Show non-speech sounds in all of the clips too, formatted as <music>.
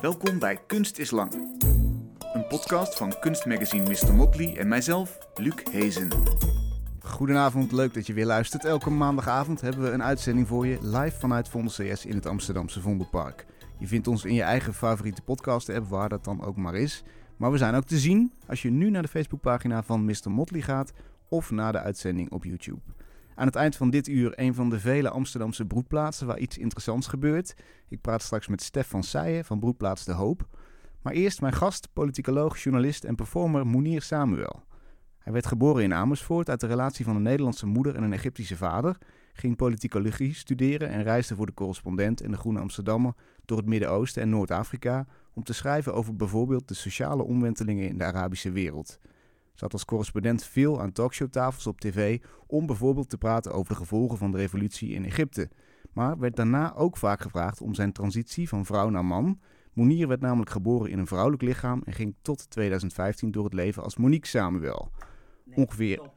Welkom bij Kunst is Lang. Een podcast van kunstmagazine Mr. Motley en mijzelf, Luc Hezen. Goedenavond, leuk dat je weer luistert. Elke maandagavond hebben we een uitzending voor je live vanuit Vondel CS in het Amsterdamse Vondelpark. Je vindt ons in je eigen favoriete podcast-app, waar dat dan ook maar is. Maar we zijn ook te zien als je nu naar de Facebookpagina van Mr. Motley gaat of naar de uitzending op YouTube. Aan het eind van dit uur een van de vele Amsterdamse broedplaatsen waar iets interessants gebeurt. Ik praat straks met Stef van Seijen van Broedplaats De Hoop. Maar eerst mijn gast, politicoloog, journalist en performer Mounir Samuel. Hij werd geboren in Amersfoort uit de relatie van een Nederlandse moeder en een Egyptische vader, ging politicologie studeren en reisde voor de correspondent en de Groene Amsterdammer door het Midden-Oosten en Noord-Afrika om te schrijven over bijvoorbeeld de sociale omwentelingen in de Arabische wereld. Zat als correspondent veel aan talkshowtafels op tv om bijvoorbeeld te praten over de gevolgen van de revolutie in Egypte. Maar werd daarna ook vaak gevraagd om zijn transitie van vrouw naar man. Monier werd namelijk geboren in een vrouwelijk lichaam en ging tot 2015 door het leven als Monique Samuel. Ongeveer.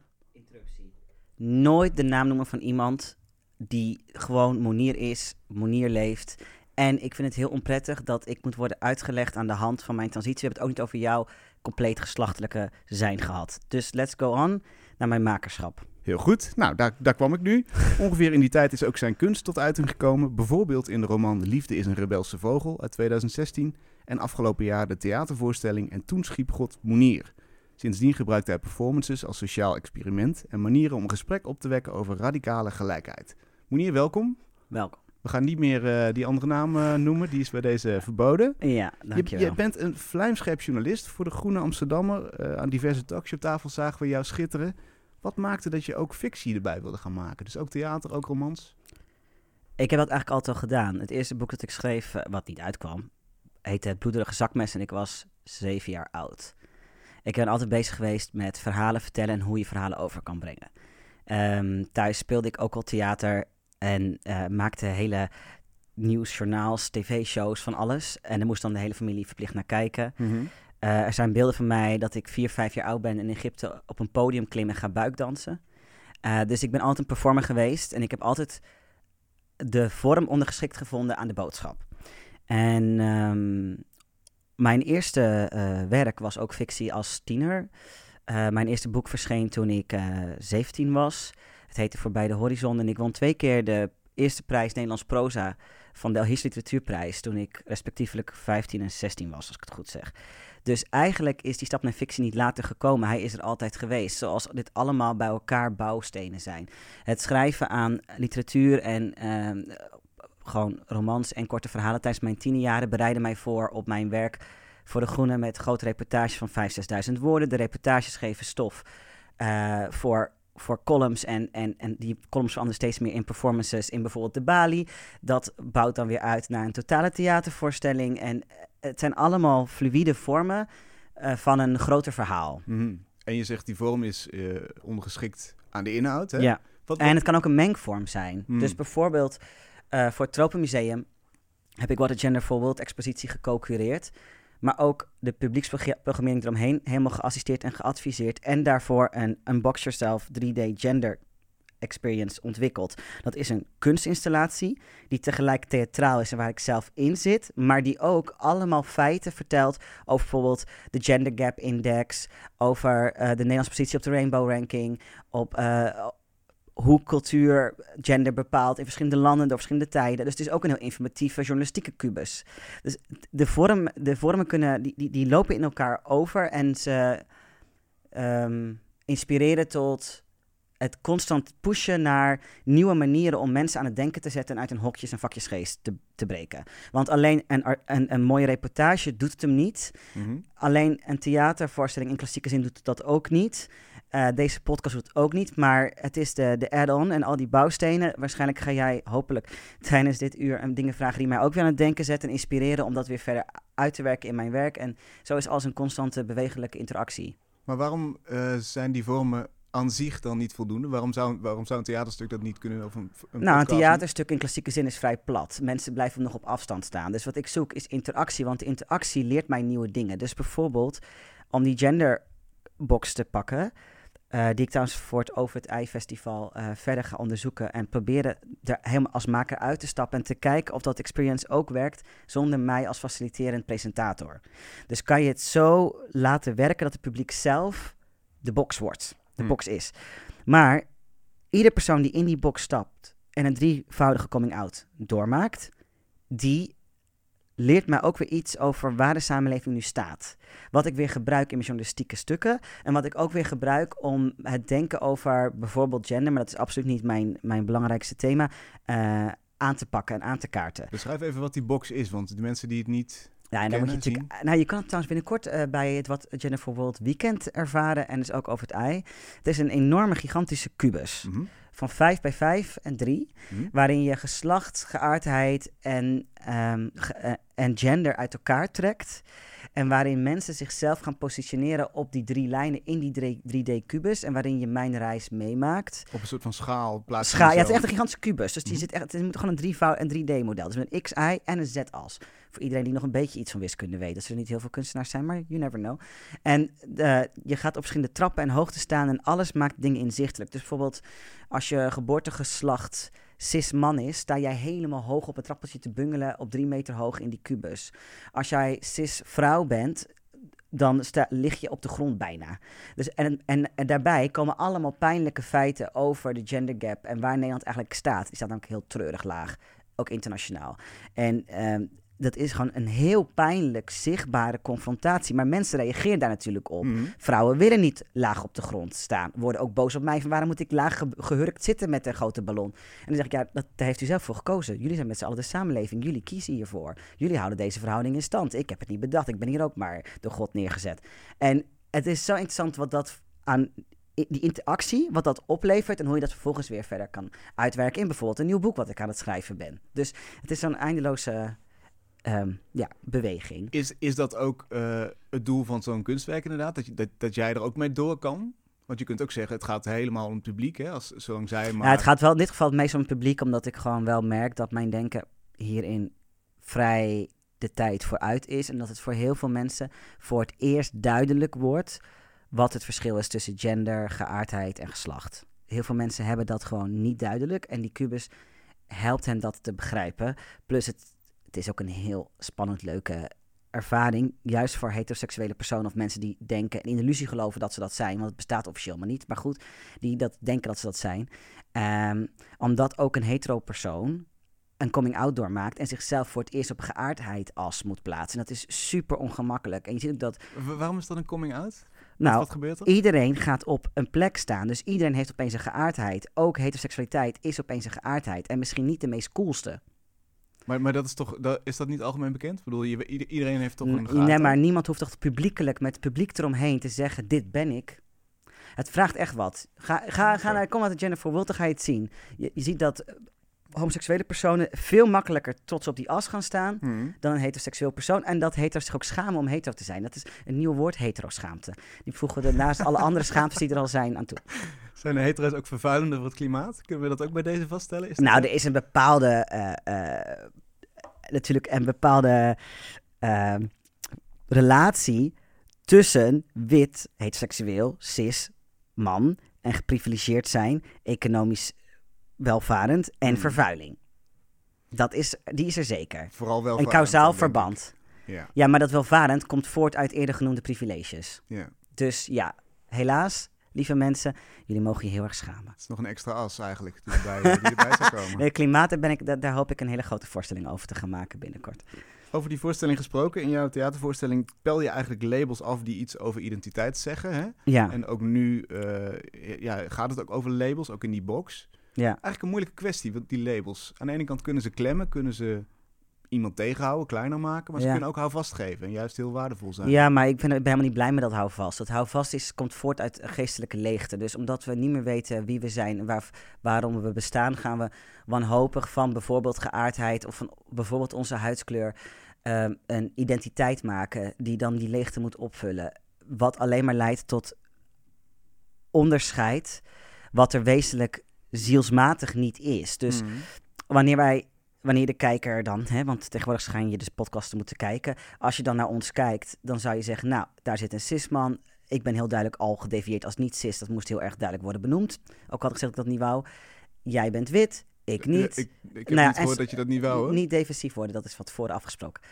Nooit de naam noemen van iemand die gewoon Monier is, Monier leeft. En ik vind het heel onprettig dat ik moet worden uitgelegd aan de hand van mijn transitie. We hebben het ook niet over jouw compleet geslachtelijke zijn gehad. Dus let's go on naar mijn makerschap. Heel goed. Nou, daar, daar kwam ik nu. <laughs> Ongeveer in die tijd is ook zijn kunst tot uiting gekomen. Bijvoorbeeld in de roman Liefde is een rebelse vogel uit 2016. En afgelopen jaar de theatervoorstelling En toen schiep God Monier. Sindsdien gebruikte hij performances als sociaal experiment en manieren om een gesprek op te wekken over radicale gelijkheid. Monier, welkom. Welkom. We gaan niet meer uh, die andere naam uh, noemen, die is bij deze verboden. Ja, dankjewel. Je, je bent een vlijmscherp journalist voor de Groene Amsterdammer. Uh, aan diverse talkshowtafels zagen we jou schitteren. Wat maakte dat je ook fictie erbij wilde gaan maken? Dus ook theater, ook romans? Ik heb dat eigenlijk altijd al gedaan. Het eerste boek dat ik schreef, wat niet uitkwam, heette Het bloederige zakmes en ik was zeven jaar oud. Ik ben altijd bezig geweest met verhalen vertellen en hoe je verhalen over kan brengen. Um, thuis speelde ik ook al theater en uh, maakte hele nieuwsjournaals, tv-shows, van alles. En daar moest dan de hele familie verplicht naar kijken. Mm -hmm. uh, er zijn beelden van mij dat ik vier, vijf jaar oud ben in Egypte op een podium klim en ga buikdansen. Uh, dus ik ben altijd een performer geweest en ik heb altijd de vorm ondergeschikt gevonden aan de boodschap. En um, mijn eerste werk was ook fictie als tiener. mijn eerste boek verscheen toen ik 17 was. Het heette Voorbij de Horizon. En ik won twee keer de eerste prijs Nederlands proza van de Elhis Literatuurprijs. Toen ik respectievelijk 15 en 16 was, als ik het goed zeg. Dus eigenlijk is die stap naar fictie niet later gekomen. Hij is er altijd geweest. Zoals dit allemaal bij elkaar bouwstenen zijn. Het schrijven aan literatuur en uh, gewoon romans en korte verhalen tijdens mijn tienerjaren bereidde mij voor op mijn werk voor De Groene met grote reportages van 5.000, 6.000 woorden. De reportages geven stof uh, voor voor columns en, en, en die columns veranderen steeds meer in performances in bijvoorbeeld de Bali. Dat bouwt dan weer uit naar een totale theatervoorstelling. En het zijn allemaal fluïde vormen uh, van een groter verhaal. Mm -hmm. En je zegt die vorm is uh, ondergeschikt aan de inhoud, hè? Ja, wat, wat... en het kan ook een mengvorm zijn. Mm. Dus bijvoorbeeld uh, voor het Tropenmuseum heb ik What a Gender for World expositie geco-cureerd maar ook de publieksprogrammering eromheen helemaal geassisteerd en geadviseerd. En daarvoor een Unbox Yourself 3D Gender Experience ontwikkeld. Dat is een kunstinstallatie die tegelijk theatraal is en waar ik zelf in zit, maar die ook allemaal feiten vertelt over bijvoorbeeld de Gender Gap Index, over uh, de Nederlandse positie op de Rainbow Ranking, op, uh, hoe cultuur gender bepaalt in verschillende landen door verschillende tijden. Dus het is ook een heel informatieve journalistieke kubus. Dus de, vorm, de vormen kunnen, die, die, die lopen in elkaar over en ze um, inspireren tot het constant pushen naar nieuwe manieren om mensen aan het denken te zetten en uit hun hokjes en vakjesgeest te, te breken. Want alleen een, een, een mooie reportage doet het hem niet. Mm -hmm. Alleen een theatervoorstelling in klassieke zin doet dat ook niet. Uh, deze podcast doet ook niet, maar het is de, de add-on en al die bouwstenen. Waarschijnlijk ga jij hopelijk tijdens dit uur dingen vragen die mij ook weer aan het denken zetten en inspireren om dat weer verder uit te werken in mijn werk. En zo is als een constante bewegelijke interactie. Maar waarom uh, zijn die vormen aan zich dan niet voldoende? Waarom zou, waarom zou een theaterstuk dat niet kunnen? Of een, een nou, een theaterstuk in klassieke zin is vrij plat. Mensen blijven nog op afstand staan. Dus wat ik zoek is interactie, want interactie leert mij nieuwe dingen. Dus bijvoorbeeld om die genderbox te pakken. Die ik trouwens voor het Over het Ei Festival verder ga onderzoeken. En proberen er helemaal als maker uit te stappen. En te kijken of dat experience ook werkt zonder mij als faciliterend presentator. Dus kan je het zo laten werken dat het publiek zelf de box wordt. De Hmm. box is. Maar ieder persoon die in die box stapt en een drievoudige coming-out doormaakt, die leert mij ook weer iets over waar de samenleving nu staat. Wat ik weer gebruik in mijn journalistieke stukken. En wat ik ook weer gebruik om het denken over bijvoorbeeld gender, maar dat is absoluut niet mijn, mijn belangrijkste thema, eh, aan te pakken en aan te kaarten. Beschrijf even wat die box is, want de mensen die het niet... Ja, en dan moet je natuurlijk. Nou, je kan het trouwens binnenkort eh, bij het wat Jennifer World Weekend ervaren. En dus ook over het ei. Het is een enorme, gigantische kubus. Mhm. Van 5 bij 5 en 3. Mhm. Waarin je geslacht, geaardheid en, ehm, ge- eh, en gender uit elkaar trekt. En waarin mensen zichzelf gaan positioneren op die drie lijnen in die drie- 3D-kubus. En waarin je mijn reis meemaakt. Op een soort van schaal. Plaats van Scha ja, het is echt een gigantische kubus. Dus die Mhm. zit echt, het moet gewoon een, drievouw, een 3D-model. Dus met een X, Y en een Z-as. Voor iedereen die nog een beetje iets van wiskunde weet. Dat ze niet heel veel kunstenaars zijn, maar you never know. En eh, je gaat op verschillende trappen en hoogte staan en alles maakt dingen inzichtelijk. Dus bijvoorbeeld als je geboortegeslacht cis man is, sta jij helemaal hoog op een trappeltje te bungelen op drie meter hoog in die kubus. Als jij cis vrouw bent, dan sta, lig je op de grond bijna. Dus en, en, en daarbij komen allemaal pijnlijke feiten over de gender gap en waar Nederland eigenlijk staat. Die staat namelijk heel treurig laag, ook internationaal. En ehm, dat is gewoon een heel pijnlijk zichtbare confrontatie. Maar mensen reageren daar natuurlijk op. Mhm. Vrouwen willen niet laag op de grond staan. Worden ook boos op mij van waarom moet ik laag ge- gehurkt zitten met een grote ballon. En dan zeg ik, ja, dat, daar heeft u zelf voor gekozen. Jullie zijn met z'n allen de samenleving. Jullie kiezen hiervoor. Jullie houden deze verhouding in stand. Ik heb het niet bedacht. Ik ben hier ook maar door God neergezet. En het is zo interessant wat dat aan die interactie, wat dat oplevert en hoe je dat vervolgens weer verder kan uitwerken in bijvoorbeeld een nieuw boek wat ik aan het schrijven ben. Dus het is zo'n eindeloze ehm, ja, beweging. Is, is dat ook eh, het doel van zo'n kunstwerk inderdaad? Dat, je, dat, dat jij er ook mee door kan? Want je kunt ook zeggen, het gaat helemaal om het publiek, hè? Als, zolang zij maar... Ja, het gaat wel in dit geval het meest om het publiek, omdat ik gewoon wel merk dat mijn denken hierin vrij de tijd vooruit is. En dat het voor heel veel mensen voor het eerst duidelijk wordt wat het verschil is tussen gender, geaardheid en geslacht. Heel veel mensen hebben dat gewoon niet duidelijk. En die kubus helpt hen dat te begrijpen. Plus het, het is ook een heel spannend, leuke ervaring. Juist voor heteroseksuele personen of mensen die denken en in de illusie geloven dat ze dat zijn. Want het bestaat officieel maar niet. Maar goed, die dat denken dat ze dat zijn. Ehm, omdat ook een hetero persoon een coming-out doormaakt en zichzelf voor het eerst op geaardheid as moet plaatsen. En dat is super ongemakkelijk. En je ziet ook dat, Wa- waarom is dat een coming-out? nou, Wat gebeurt er? iedereen gaat op een plek staan. Dus iedereen heeft opeens een geaardheid. Ook heteroseksualiteit is opeens een geaardheid. En misschien niet de meest coolste. Maar, maar dat is toch, dat, is dat niet algemeen bekend? Ik bedoel, je, ieder- iedereen heeft toch een gaten? Nee, maar niemand hoeft toch publiekelijk met het publiek eromheen te zeggen: Dit ben ik. Het vraagt echt wat. Ga, ga, naar, kom uit de Jennifer Wilt, dan ga je het zien. Je, je ziet dat homoseksuele personen veel makkelijker trots op die as gaan staan Hm. dan een heteroseksueel persoon. En dat hetero's zich ook schamen om hetero te zijn. Dat is een nieuw woord, heteroschaamte. Die voegen we er naast alle andere schaamtes die er al zijn aan toe. <laughs> Zijn hetero's ook vervuilender voor het klimaat? Kunnen we dat ook bij deze vaststellen? Is Nou, er is een bepaalde, eh, eh, natuurlijk een bepaalde ehm, relatie tussen wit, heteroseksueel, cis, man en geprivilegeerd zijn, economisch welvarend en Hmm. vervuiling. Dat is, die is er zeker. Vooral wel Een kausaal verband. Ja, Ja, maar dat welvarend komt voort uit eerder genoemde privileges. ja. Dus ja, helaas, lieve mensen, jullie mogen je heel erg schamen. Het is nog een extra as eigenlijk die erbij, die erbij zou <laughs> komen. Nee, klimaat, daar, ben ik, daar, daar hoop ik een hele grote voorstelling over te gaan maken binnenkort. Over die voorstelling gesproken, in jouw theatervoorstelling pel je eigenlijk labels af die iets over identiteit zeggen. Hè? Ja, En ook nu eh, ja, gaat het ook over labels, ook in die box. Ja. Eigenlijk een moeilijke kwestie, want die labels. Aan de ene kant kunnen ze klemmen, kunnen ze iemand tegenhouden, kleiner maken. Maar ze Ja. kunnen ook houvast geven en juist heel waardevol zijn. ja, maar ik ben, ik ben helemaal niet blij met dat houvast. Dat houvast is, komt voort uit geestelijke leegte. Dus omdat we niet meer weten wie we zijn en waar, waarom we bestaan, gaan we wanhopig van bijvoorbeeld geaardheid of van bijvoorbeeld onze huidskleur ehm, een identiteit maken die dan die leegte moet opvullen. Wat alleen maar leidt tot onderscheid, wat er wezenlijk zielsmatig niet is. Dus Mhm. wanneer wij, wanneer de kijker dan, hè, want tegenwoordig schijn je dus podcast te moeten kijken. Als je dan naar ons kijkt, dan zou je zeggen, nou, daar zit een cisman. Ik ben heel duidelijk al gedefieerd als niet-cis. Dat moest heel erg duidelijk worden benoemd. Ook had ik gezegd dat ik dat niet wou. Jij bent wit, ik niet. ik, ik, heb nou niet gehoord dat je dat niet wou, hoor. Niet defensief worden, dat is wat voor afgesproken.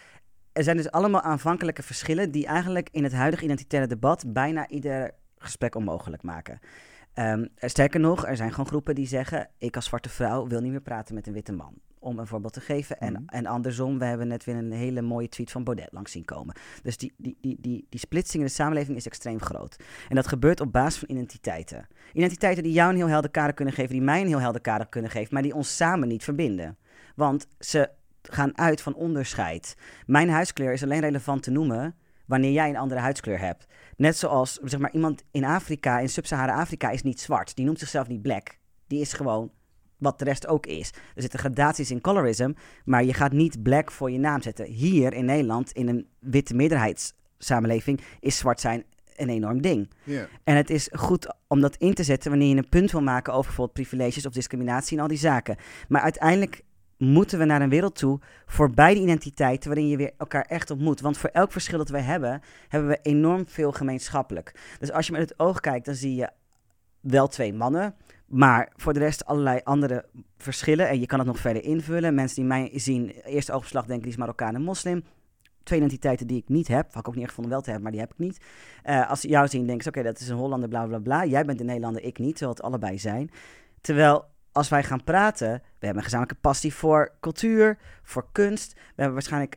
Er zijn dus allemaal aanvankelijke verschillen die eigenlijk in het huidige identitaire debat bijna ieder gesprek onmogelijk maken. Um, sterker nog, er zijn gewoon groepen die zeggen: Ik als zwarte vrouw wil niet meer praten met een witte man. Om een voorbeeld te geven. En, mhm. en andersom, we hebben net weer een hele mooie tweet van Baudet langs zien komen. Dus die, die, die, die, die splitsing in de samenleving is extreem groot. En dat gebeurt op basis van identiteiten. Identiteiten die jou een heel helder kader kunnen geven, die mij een heel helder kader kunnen geven, maar die ons samen niet verbinden. Want ze gaan uit van onderscheid. Mijn huiskleur is alleen relevant te noemen wanneer jij een andere huidskleur hebt. Net zoals zeg maar, iemand in Afrika, in Sub-Sahara-Afrika, is niet zwart. Die noemt zichzelf niet black. Die is gewoon wat de rest ook is. Er zitten gradaties in colorism, maar je gaat niet black voor je naam zetten. Hier in Nederland, in een witte meerderheidssamenleving, is zwart zijn een enorm ding. En het is goed om dat in te zetten wanneer je een punt wil maken over bijvoorbeeld privileges of discriminatie en al die zaken. Maar uiteindelijk moeten we naar een wereld toe voorbij de identiteiten waarin je weer elkaar echt ontmoet. Want voor elk verschil dat wij hebben, hebben we enorm veel gemeenschappelijk. Dus als je met het oog kijkt, dan zie je wel twee mannen, maar voor de rest allerlei andere verschillen. En je kan het nog verder invullen. Mensen die mij zien, eerste oogopslag denken die is Marokkaan en moslim. Twee identiteiten die ik niet heb. Had ik ook niet gevonden wel te hebben, maar die heb ik niet. Uh, als ze jou zien, denken ze: oké, dat is een Hollander, bla bla bla. Jij bent een Nederlander, ik niet. Terwijl het allebei zijn. Terwijl als wij gaan praten, we hebben een gezamenlijke passie voor cultuur, voor kunst. We hebben waarschijnlijk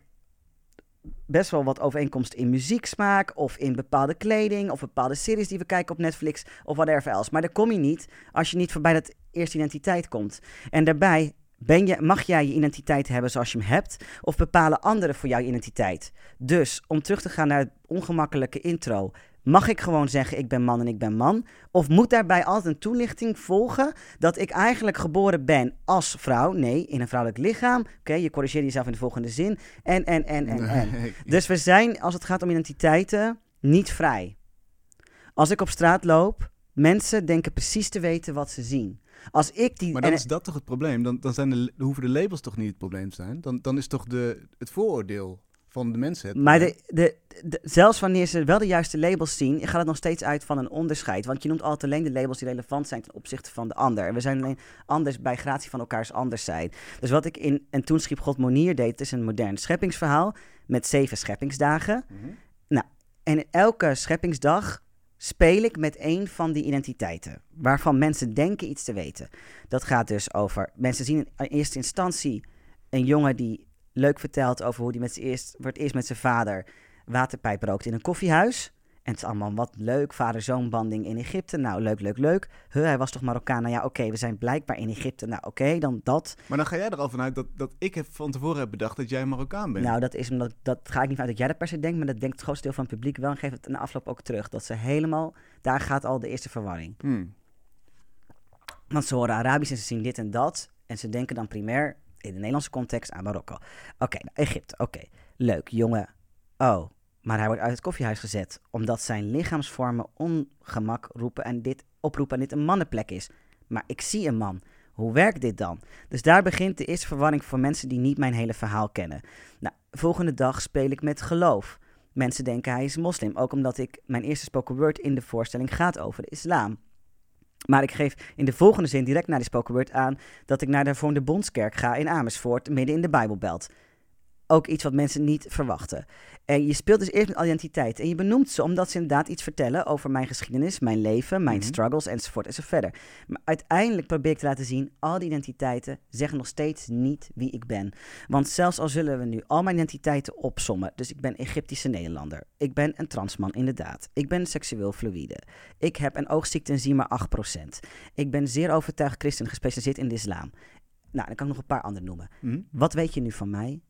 best wel wat overeenkomst in muzieksmaak of in bepaalde kleding of bepaalde series die we kijken op Netflix of whatever else. Maar daar kom je niet als je niet voorbij dat eerste identiteit komt. En daarbij ben je, mag jij je identiteit hebben zoals je hem hebt of bepalen anderen voor jouw identiteit. Dus om terug te gaan naar het ongemakkelijke intro. Mag ik gewoon zeggen ik ben man en ik ben man? Of moet daarbij altijd een toelichting volgen dat ik eigenlijk geboren ben als vrouw? Nee, in een vrouwelijk lichaam. Oké, je corrigeert jezelf in de volgende zin. En, en, en, en, en. Dus we zijn, als het gaat om identiteiten, niet vrij. Als ik op straat loop, mensen denken precies te weten wat ze zien. Als ik die, maar dan is dat toch het probleem? Dan, dan zijn de, hoeven de labels toch niet het probleem te zijn? Dan, dan is toch de, het vooroordeel van de mensen. Maar de, de, zelfs wanneer ze wel de juiste labels zien, gaat het nog steeds uit van een onderscheid. Want je noemt altijd alleen de labels die relevant zijn ten opzichte van de ander. We zijn alleen anders bij gratie van elkaars anders zijn. Dus wat ik in En toen schiep God Monier deed, is een modern scheppingsverhaal met zeven scheppingsdagen. Mhm. Nou, en in elke scheppingsdag speel ik met een van die identiteiten, waarvan mensen denken iets te weten. Dat gaat dus over, mensen zien in eerste instantie een jongen die leuk vertelt over hoe hij met eerst, voor het eerst met zijn vader waterpijp rookt in een koffiehuis. En het is allemaal wat leuk, vader-zoon banding in Egypte. Nou, leuk, leuk, leuk. Huh, hij was toch Marokkaan? Nou ja, oké, we zijn blijkbaar in Egypte. Nou, oké, dan dat. Maar dan ga jij er al vanuit dat, dat ik heb van tevoren heb bedacht dat jij Marokkaan bent. Nou, dat is omdat, dat ga ik niet vanuit dat jij dat per se denkt, maar dat denkt het grootste deel van het publiek wel. En geeft het in de afloop ook terug. Dat ze helemaal, daar gaat al de eerste verwarring. Hmm. Want ze horen Arabisch en ze zien dit en dat. En ze denken dan primair, in de Nederlandse context aan Marokko. Oké, Egypte, oké. Leuk, jongen. Oh, maar hij wordt uit het koffiehuis gezet omdat zijn lichaamsvormen ongemak roepen en dit oproepen en dit een mannenplek is. Maar ik zie een man. Hoe werkt dit dan? Dus daar begint de eerste verwarring voor mensen die niet mijn hele verhaal kennen. Nou, volgende dag speel ik met geloof. Mensen denken hij is moslim, ook omdat ik mijn eerste spoken word in de voorstelling gaat over de islam. Maar ik geef in de volgende zin direct na die spoken word aan dat ik naar de Vormde Bondskerk ga in Amersfoort, midden in de Bijbelbelt. Ook iets wat mensen niet verwachten. En je speelt dus eerst met identiteit. En je benoemt ze omdat ze inderdaad iets vertellen over mijn geschiedenis, mijn leven, mijn mhm. struggles enzovoort enzovoort. Maar uiteindelijk probeer ik te laten zien, al die identiteiten zeggen nog steeds niet wie ik ben. Want zelfs al zullen we nu al mijn identiteiten opsommen. Dus ik ben Egyptische Nederlander. Ik ben een transman inderdaad. Ik ben seksueel fluïde. Ik heb een oogziekte en maar 8%. Ik ben zeer overtuigd christen gespecialiseerd in de islam. Nou, dan kan ik nog een paar andere noemen. Mhm. Wat weet je nu van mij?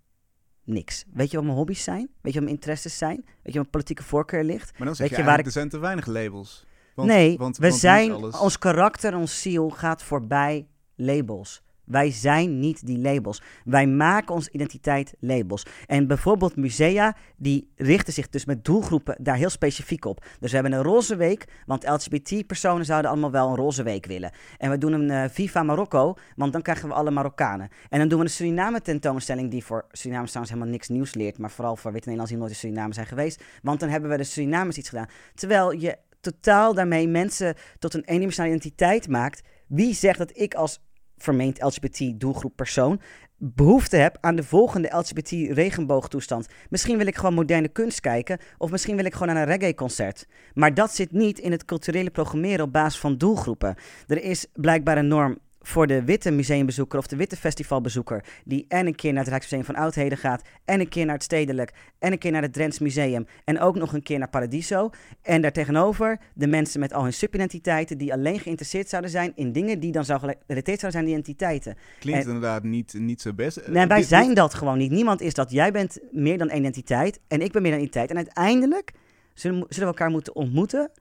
Niks. Weet je wat mijn hobby's zijn? Weet je wat mijn interesses zijn? Weet je wat mijn politieke voorkeur ligt? Maar dan zeg Weet je, je waar ik... er zijn te weinig labels. Want, nee, want, we zijn, ons karakter, ons ziel gaat voorbij labels. Wij zijn niet die labels. Wij maken onze identiteit labels. En bijvoorbeeld musea, die richten zich dus met doelgroepen daar heel specifiek op. Dus we hebben een roze week, want LGBT-personen zouden allemaal wel een roze week willen. En we doen een uh, Viva Marokko, want dan krijgen we alle Marokkanen. En dan doen we een Suriname-tentoonstelling die voor Suriname trouwens helemaal niks nieuws leert, maar vooral voor witte Nederlanders die nooit in Suriname zijn geweest. Want dan hebben we de Surinamers iets gedaan. Terwijl je totaal daarmee mensen tot een eendimensionale identiteit maakt. Wie zegt dat ik als vermeend LGBT-doelgroep persoon behoefte heb aan de volgende LGBT-regenboogtoestand. Misschien wil ik gewoon moderne kunst kijken, of misschien wil ik gewoon naar een reggae-concert. Maar dat zit niet in het culturele programmeren op basis van doelgroepen. Er is blijkbaar een norm voor de witte museumbezoeker of de witte festivalbezoeker, die en een keer naar het Rijksmuseum van Oudheden gaat, en een keer naar het Stedelijk, en een keer naar het Drents Museum, en ook nog een keer naar Paradiso. En daartegenover de mensen met al hun subidentiteiten, die alleen geïnteresseerd zouden zijn in dingen die dan gerelateerd zouden zijn die identiteiten. Klinkt inderdaad niet, niet zo best. Nee, wij zijn dat gewoon niet. Niemand is dat. Jij bent meer dan identiteit en ik ben meer dan identiteit. En uiteindelijk zullen, zullen we elkaar moeten ontmoeten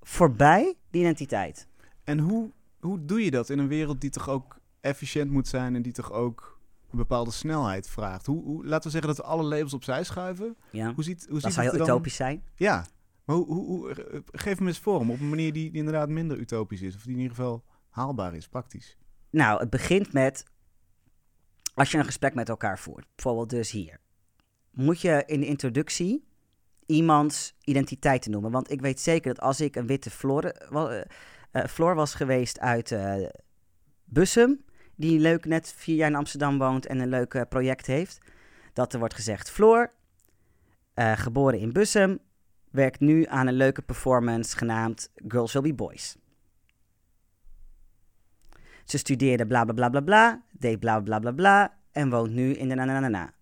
voorbij die identiteit. En hoe hoe doe je dat in een wereld die toch ook efficiënt moet zijn en die toch ook een bepaalde snelheid vraagt? Hoe, hoe laten we zeggen dat we alle labels opzij schuiven? Ja. Hoe ziet, hoe dat ziet zou heel utopisch zijn. Ja, maar hoe, hoe, hoe, geef me eens vorm op een manier die, die inderdaad minder utopisch is, of die in ieder geval haalbaar is, praktisch. Nou, het begint met als je een gesprek met elkaar voert, bijvoorbeeld dus hier, moet je in de introductie iemands identiteit noemen. Want ik weet zeker dat als ik een witte Floor, uh, Floor was geweest uit uh, Bussum, die leuk net vier jaar in Amsterdam woont en een leuk project heeft. Dat er wordt gezegd, Floor, geboren in Bussum, werkt nu aan een leuke performance genaamd Girls Will Be Boys. Ze studeerde bla bla bla bla bla, deed bla bla bla bla en woont nu in de na na na na.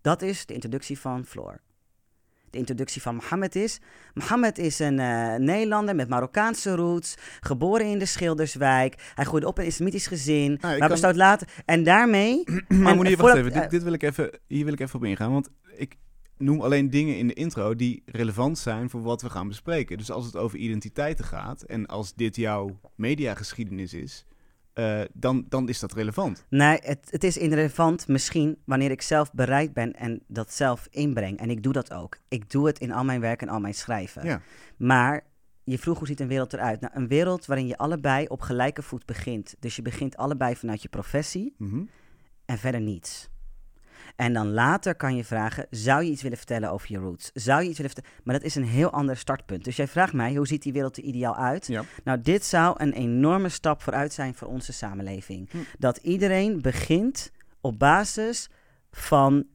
Dat is de introductie van Floor de introductie van Mohammed is. Mohammed is een uh, Nederlander met Marokkaanse roots, geboren in de Schilderswijk. Hij groeide op in een islamitisch gezin, nou, maar kan... later... En daarmee... <clears throat> maar wacht even. dit, dit, wil ik even. Hier wil ik even op ingaan, want ik noem alleen dingen in de intro die relevant zijn voor wat we gaan bespreken. Dus als het over identiteiten gaat en als dit jouw mediageschiedenis is... Uh, dan, dan is dat relevant. Nee, het, het is irrelevant misschien wanneer ik zelf bereid ben en dat zelf inbreng. En ik doe dat ook. Ik doe het in al mijn werk en al mijn schrijven. Ja. Maar je vroeg hoe ziet een wereld eruit? Nou, een wereld waarin je allebei op gelijke voet begint. Dus je begint allebei vanuit je professie mm -hmm. en verder niets. En dan later kan je vragen: zou je iets willen vertellen over je roots? Zou je iets willen vertellen? Maar dat is een heel ander startpunt. Dus jij vraagt mij: hoe ziet die wereld er ideaal uit? Ja. Nou, dit zou een enorme stap vooruit zijn voor onze samenleving. Hm. Dat iedereen begint op basis van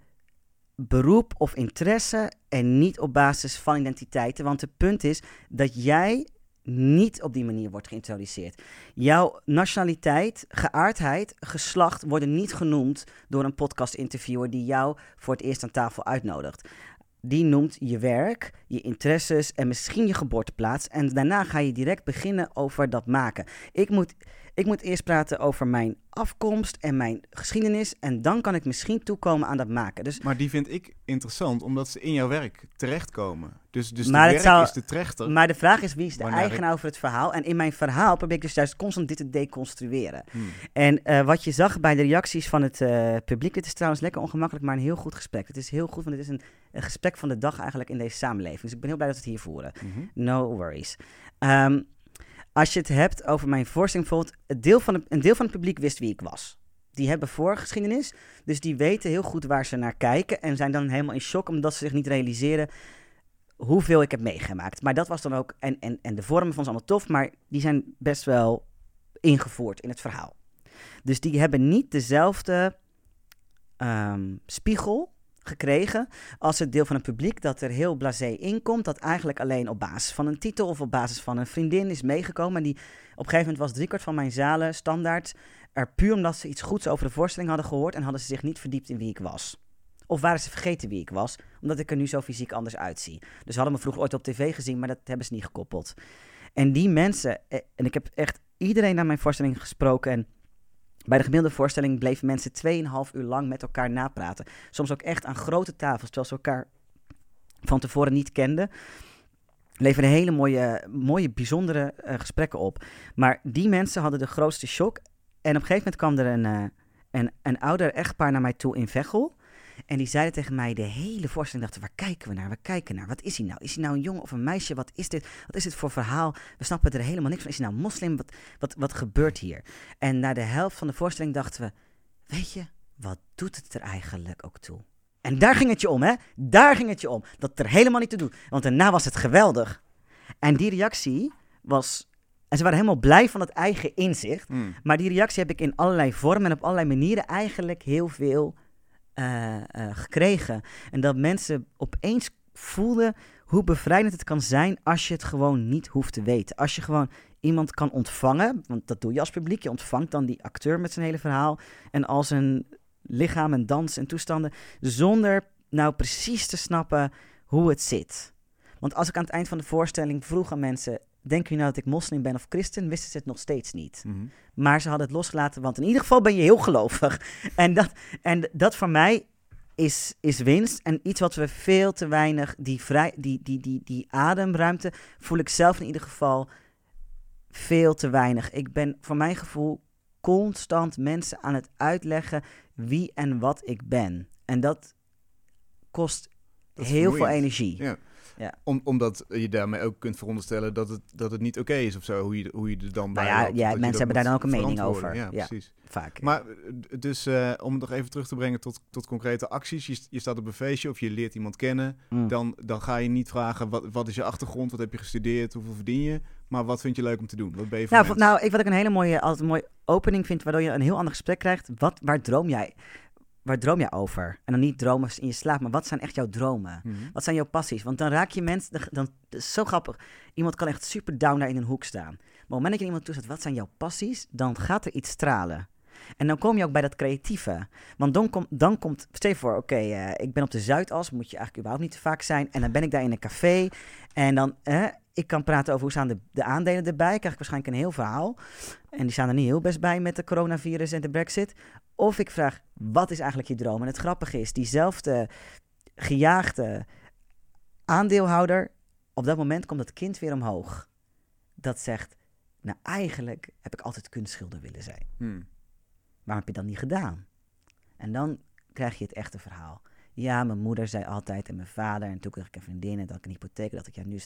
beroep of interesse en niet op basis van identiteiten. Want het punt is dat jij niet op die manier wordt geïntroduceerd. Jouw nationaliteit, geaardheid, geslacht worden niet genoemd door een podcast-interviewer die jou voor het eerst aan tafel uitnodigt. Die noemt je werk, je interesses en misschien je geboorteplaats. En daarna ga je direct beginnen over dat maken. Ik moet ik moet eerst praten over mijn afkomst en mijn geschiedenis. En dan kan ik misschien toekomen aan dat maken. Dus, maar die vind ik interessant, omdat ze in jouw werk terechtkomen. Dus, dus maar de werk zou, is de trechter. Maar de vraag is, wie is de eigenaar over het verhaal? En in mijn verhaal probeer ik dus juist constant dit te deconstrueren. Hmm. En uh, wat je zag bij de reacties van het uh, publiek... Dit is trouwens lekker ongemakkelijk, maar een heel goed gesprek. Het is heel goed, want het is een, een gesprek van de dag eigenlijk in deze samenleving. Dus ik ben heel blij dat we het hier voeren. Mm No worries. Um, als je het hebt over mijn voorstelling, bijvoorbeeld, een deel, van het, een deel van het publiek wist wie ik was. Die hebben voorgeschiedenis, dus die weten heel goed waar ze naar kijken en zijn dan helemaal in shock omdat ze zich niet realiseren hoeveel ik heb meegemaakt. Maar dat was dan ook, en, en, en de vormen van ze allemaal tof, maar die zijn best wel ingevoerd in het verhaal. Dus die hebben niet dezelfde um, spiegel gekregen als het deel van het publiek dat er heel blasé in komt, dat eigenlijk alleen op basis van een titel of op basis van een vriendin is meegekomen. En die op een gegeven moment was driekwart van mijn zalen standaard er puur omdat ze iets goeds over de voorstelling hadden gehoord en hadden ze zich niet verdiept in wie ik was. Of waren ze vergeten wie ik was, omdat ik er nu zo fysiek anders uitzie. Dus ze hadden me vroeger ooit op tv gezien, maar dat hebben ze niet gekoppeld. En die mensen, eh, en ik heb echt iedereen naar mijn voorstelling gesproken en bij de gemiddelde voorstelling bleven mensen 2,5 uur lang met elkaar napraten. Soms ook echt aan grote tafels, terwijl ze elkaar van tevoren niet kenden. Leveren hele mooie, mooie bijzondere uh, gesprekken op. Maar die mensen hadden de grootste shock. En op een gegeven moment kwam er een, uh, een, een ouder echtpaar naar mij toe in Veghel. En die zeiden tegen mij de hele voorstelling, dachten, waar kijken we naar? We kijken naar. Wat is hij nou? Is hij nou een jongen of een meisje? Wat is dit? Wat is dit voor verhaal? We snappen er helemaal niks van. Is hij nou moslim? Wat, wat, wat gebeurt hier? En na de helft van de voorstelling dachten we, weet je, wat doet het er eigenlijk ook toe? En daar ging het je om, hè? Daar ging het je om. Dat er helemaal niet te doen. Want daarna was het geweldig. En die reactie was. En ze waren helemaal blij van het eigen inzicht. Mm. Maar die reactie heb ik in allerlei vormen en op allerlei manieren eigenlijk heel veel uh, uh, gekregen. En dat mensen opeens voelden hoe bevrijdend het kan zijn als je het gewoon niet hoeft te weten. Als je gewoon iemand kan ontvangen, want dat doe je als publiek. Je ontvangt dan die acteur met zijn hele verhaal en al zijn lichaam en dans en toestanden, zonder nou precies te snappen hoe het zit. Want als ik aan het eind van de voorstelling vroeg aan mensen: Denken jullie nou dat ik moslim ben of christen? Wisten ze het nog steeds niet. Mhm. Maar ze hadden het losgelaten, want in ieder geval ben je heel gelovig. <laughs> En dat, en dat voor mij is, is winst. En iets wat we veel te weinig, die, vrij, die, die, die, die ademruimte, voel ik zelf in ieder geval veel te weinig. Ik ben voor mijn gevoel constant mensen aan het uitleggen wie en wat ik ben. En dat kost heel veel energie. Ja. Ja. Om, omdat je daarmee ook kunt veronderstellen dat het, dat het niet oké is of zo, hoe je, hoe je er dan Nou bij ja, loopt, of ja, mensen hebben daar dan ook een mening over. Ja, Ja. precies. Vaak. Maar eh, dus eh, om het nog even terug te brengen tot, tot concrete acties. Je, st- je staat op een feestje of je leert iemand kennen. Mm. Dan, dan ga je niet vragen wat, wat is je achtergrond, wat heb je gestudeerd, hoeveel verdien je. Maar wat vind je leuk om te doen? Wat ben je Nou, nou ik, wat ik een hele mooie, altijd een mooie opening vind, waardoor je een heel ander gesprek krijgt. Wat, waar droom jij? Waar droom jij over? En dan niet dromen in je slaap, maar wat zijn echt jouw dromen? Mhm. Wat zijn jouw passies? Want dan raak je mensen, dan, dan dat is zo grappig. Iemand kan echt super down daar in een hoek staan. Maar op het moment dat je iemand toezet, wat zijn jouw passies? Dan gaat er iets stralen. En dan kom je ook bij dat creatieve. Want dan, kom, dan komt, stel je voor, oké, eh, ik ben op de Zuidas, moet je eigenlijk überhaupt niet te vaak zijn. En dan ben ik daar in een café. En dan, eh, ik kan praten over hoe staan de, de aandelen erbij. Krijg ik waarschijnlijk een heel verhaal. En die staan er niet heel best bij met de coronavirus en de brexit. Of ik vraag, wat is eigenlijk je droom? En het grappige is, diezelfde gejaagde aandeelhouder, op dat moment komt dat kind weer omhoog. Dat zegt, nou eigenlijk heb ik altijd kunstschilder willen zijn. Hmm. Waarom heb je dat niet gedaan? En dan krijg je het echte verhaal. Ja, mijn moeder zei altijd en mijn vader. En toen kreeg ik een vriendin en dat ik een hypotheek. Dat ik ja nu.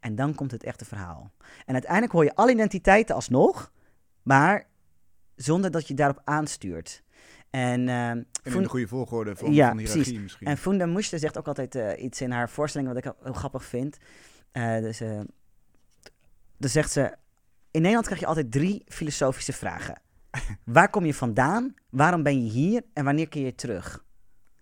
En dan komt het echte verhaal. En uiteindelijk hoor je alle identiteiten alsnog. Maar zonder dat je daarop aanstuurt. En, ehm, En in de goede volgorde van, Ja, van de hiërarchie precies. misschien. en Funda Mushte zegt ook altijd eh, iets in haar voorstelling wat ik heel grappig vind. Eh, dus, eh, dan zegt ze: In Nederland krijg je altijd drie filosofische vragen. <laughs> Waar kom je vandaan? Waarom ben je hier? En wanneer keer je terug?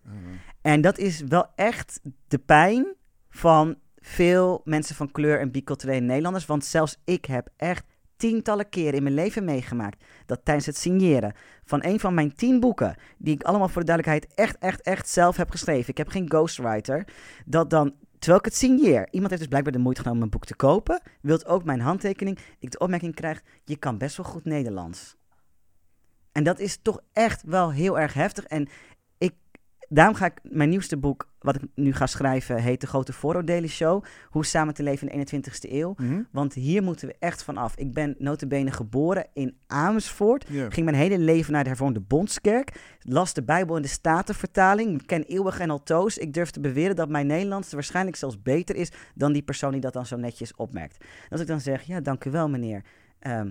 Mhm. En dat is wel echt de pijn van veel mensen van kleur en biculturele Nederlanders. Want zelfs ik heb echt tientallen keren in mijn leven meegemaakt dat tijdens het signeren van een van mijn tien boeken, die ik allemaal voor de duidelijkheid echt, echt, echt zelf heb geschreven. Ik heb geen ghostwriter. Dat dan, terwijl ik het signeer, iemand heeft dus blijkbaar de moeite genomen mijn boek te kopen, wilt ook mijn handtekening, ik de opmerking krijg, je kan best wel goed Nederlands. En dat is toch echt wel heel erg heftig. En ik, daarom ga ik mijn nieuwste boek, wat ik nu ga schrijven, heet De Grote Vooroordelen Show. Hoe samen te leven in de 21ste eeuw. Mhm. Want hier moeten we echt van af. Ik ben notabene geboren in Amersfoort. Ging mijn hele leven naar de hervormde Bondskerk. Las de Bijbel in de Statenvertaling. Ken eeuwig en altoos. Ik durf te beweren dat mijn Nederlands waarschijnlijk zelfs beter is dan die persoon die dat dan zo netjes opmerkt. En als ik dan zeg, ja, dank u wel meneer. Ehm,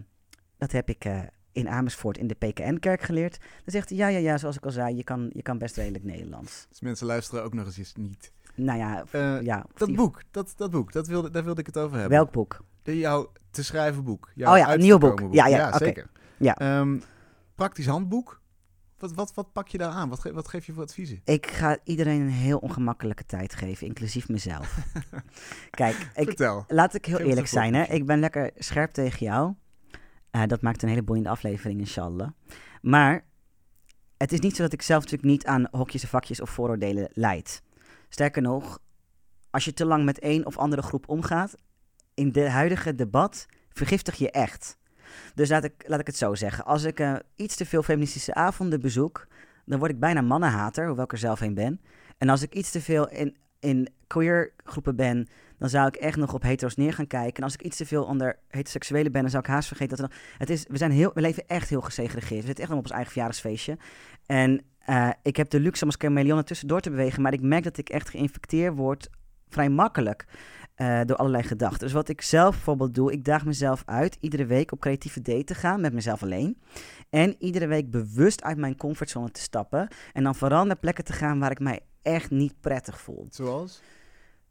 dat heb ik eh, in Amersfoort in de PKN-kerk geleerd. Dan zegt hij, ja, ja, ja, zoals ik al zei, je kan, je kan best redelijk Nederlands. Dus mensen luisteren ook nog eens niet. Nou ja, Eh, ja. Dat die- boek, dat, dat boek, dat wilde, daar wilde ik het over hebben. Welk boek? De, jouw te schrijven boek. Jouw Oh ja, een nieuw boek. Ja, ja, zeker. Ja. Ehm, praktisch handboek. Wat, wat, wat pak je daar aan? Wat, ge- wat geef je voor adviezen? Ik ga iedereen een heel ongemakkelijke tijd geven, inclusief mezelf. <laughs> Kijk, ik, Vertel. laat ik heel Geef eerlijk zijn. Hè? Ik ben lekker scherp tegen jou. Eh, dat maakt een hele boeiende aflevering, inshallah. Maar het is niet zo dat ik zelf natuurlijk niet aan hokjes en vakjes of vooroordelen leid. Sterker nog, als je te lang met één of andere groep omgaat, in de huidige debat vergiftig je echt. Dus laat ik, laat ik het zo zeggen. Als ik eh, iets te veel feministische avonden bezoek, dan word ik bijna mannenhater, hoewel ik er zelf een ben. En als ik iets te veel in in queer groepen ben, dan zou ik echt nog op hetero's neer gaan kijken. En als ik iets te veel onder heteroseksuele ben, dan zou ik haast vergeten dat er. Het is, we, zijn heel, we leven echt heel gesegregeerd. We zitten echt op ons eigen verjaardagsfeestje. En uh, ik heb de luxe om als chameleon tussendoor te bewegen, maar ik merk dat ik echt geïnfecteerd word vrij makkelijk. Uh, door allerlei gedachten. Dus wat ik zelf bijvoorbeeld doe, ik daag mezelf uit iedere week op creatieve date te gaan met mezelf alleen. En iedere week bewust uit mijn comfortzone te stappen. En dan vooral naar plekken te gaan waar ik mij echt niet prettig voel. Zoals?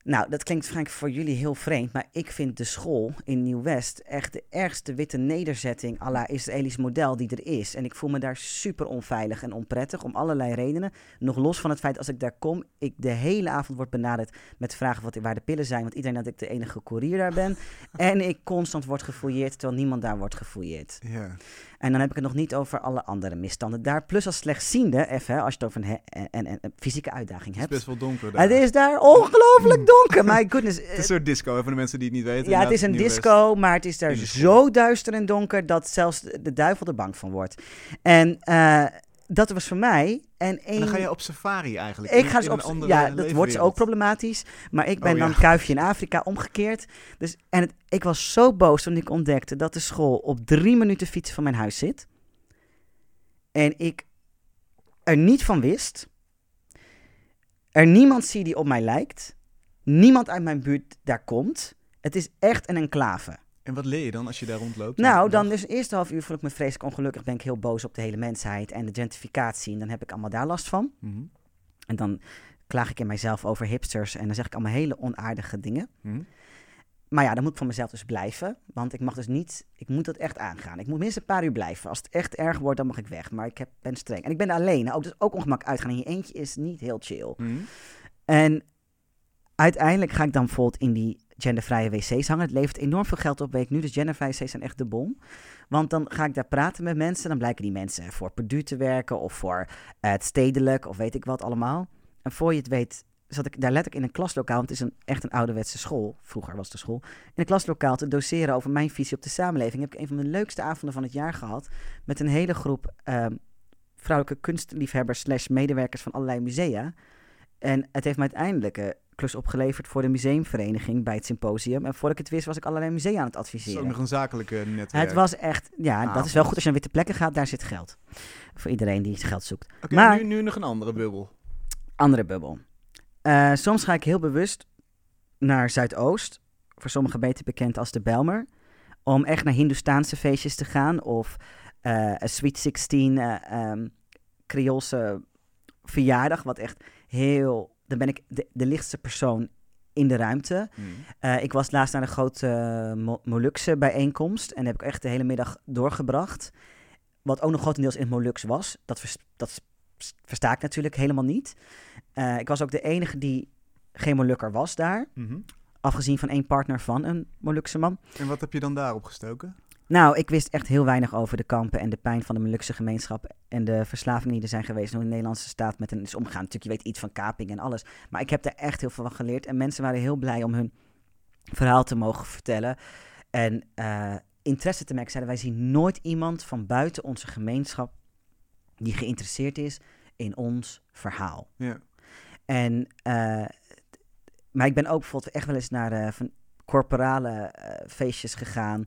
Nou, dat klinkt waarschijnlijk voor jullie heel vreemd, maar ik vind de school in Nieuw-West echt de ergste witte nederzetting à la Israëlisch model die er is. En ik voel me daar super onveilig en onprettig om allerlei redenen. Nog los van het feit als ik daar kom, ik de hele avond word benaderd met vragen wat, waar de pillen zijn, want iedereen dat ik de enige courier daar ben. <laughs> en ik constant word gefouilleerd terwijl niemand daar wordt gefouilleerd. Ja. En dan heb ik het nog niet over alle andere misstanden daar. Plus als slechtziende, even, als je het over een, en, en, fysieke uitdaging hebt. Het is best wel donker daar. Het is daar ongelooflijk <clears throat> donker, my goodness. het is een soort disco, voor de mensen die het niet weten. Ja, het is een disco, maar het is daar zo duister en donker dat zelfs de duivel er bang van wordt. En uh, dat was voor mij. En, een... dan ga je op safari eigenlijk. Ik ga ze op Ja, dat wordt ook problematisch. Maar ik ben oh, dan kuifje in Afrika omgekeerd. Dus, en het, ik was zo boos toen ik ontdekte dat de school op drie minuten fietsen van mijn huis zit. En ik er niet van wist. Er niemand zie die op mij lijkt. Niemand uit mijn buurt daar komt. Het is echt een enclave. En wat leer je dan als je daar rondloopt? Nou, dan dus eerste half uur voel ik me vreselijk ongelukkig. Ben ik heel boos op de hele mensheid en de gentrificatie. En dan heb ik allemaal daar last van. Mhm. En dan klaag ik in mijzelf over hipsters. En dan zeg ik allemaal hele onaardige dingen. Mhm. Maar ja, dan moet ik van mezelf dus blijven. Want ik mag dus niet... Ik moet dat echt aangaan. Ik moet minstens een paar uur blijven. Als het echt erg wordt, dan mag ik weg. Maar ik heb, ben streng. En ik ben alleen. Ook, dus ook ongemak uitgaan. En je eentje is niet heel chill. Mhm. En uiteindelijk ga ik dan bijvoorbeeld in die gendervrije wc's hangen. Het levert enorm veel geld op, weet ik nu. Dus gendervrije wc's zijn echt de bom. Want dan ga ik daar praten met mensen. Dan blijken die mensen voor Purdue te werken of voor uh, het stedelijk of weet ik wat allemaal. En voor je het weet zat ik daar letterlijk in een klaslokaal. Want het is een, echt een ouderwetse school. Vroeger was de school. In een klaslokaal te doseren over mijn visie op de samenleving. Heb ik een van de leukste avonden van het jaar gehad. Met een hele groep um, vrouwelijke kunstliefhebbers slash medewerkers van allerlei musea. En het heeft me uiteindelijk uh, klus opgeleverd voor de museumvereniging bij het symposium. En voordat ik het wist, was ik allerlei musea aan het adviseren. Is ook nog een zakelijke netwerk. Het was echt, ja, dat is wel goed als je naar witte plekken gaat, daar zit geld. Voor iedereen die geld zoekt. Maar nu, nu nog een andere bubbel. Andere bubbel. Uh, soms ga ik heel bewust naar Zuidoost, voor sommigen beter bekend als de Belmer, om echt naar Hindoestaanse feestjes te gaan of uh, een Sweet 16 uh, um, Creoolse verjaardag, wat echt heel dan ben ik de, de lichtste persoon in de ruimte. Hmm. Uh, ik was laatst naar een grote uh, Molukse bijeenkomst en heb ik echt de hele middag doorgebracht. Wat ook nog grotendeels in het Molux was. Dat, vers, dat versta ik natuurlijk helemaal niet. Uh, ik was ook de enige die geen Molukker was daar. Mm -hmm. Afgezien van één partner van een Molukse man. En wat heb je dan daarop gestoken? Nou, ik wist echt heel weinig over de kampen en de pijn van de Molukse gemeenschap en de verslavingen die er zijn geweest hoe de Nederlandse staat met hen is omgegaan. Natuurlijk, je weet iets van kaping en alles, maar ik heb daar echt heel veel van geleerd en mensen waren heel blij om hun verhaal te mogen vertellen en uh, interesse te merken. Zeiden wij zien nooit iemand van buiten onze gemeenschap die geïnteresseerd is in ons verhaal. Ja. En, uh, maar ik ben ook bijvoorbeeld echt wel eens naar uh, van corporale feestjes gegaan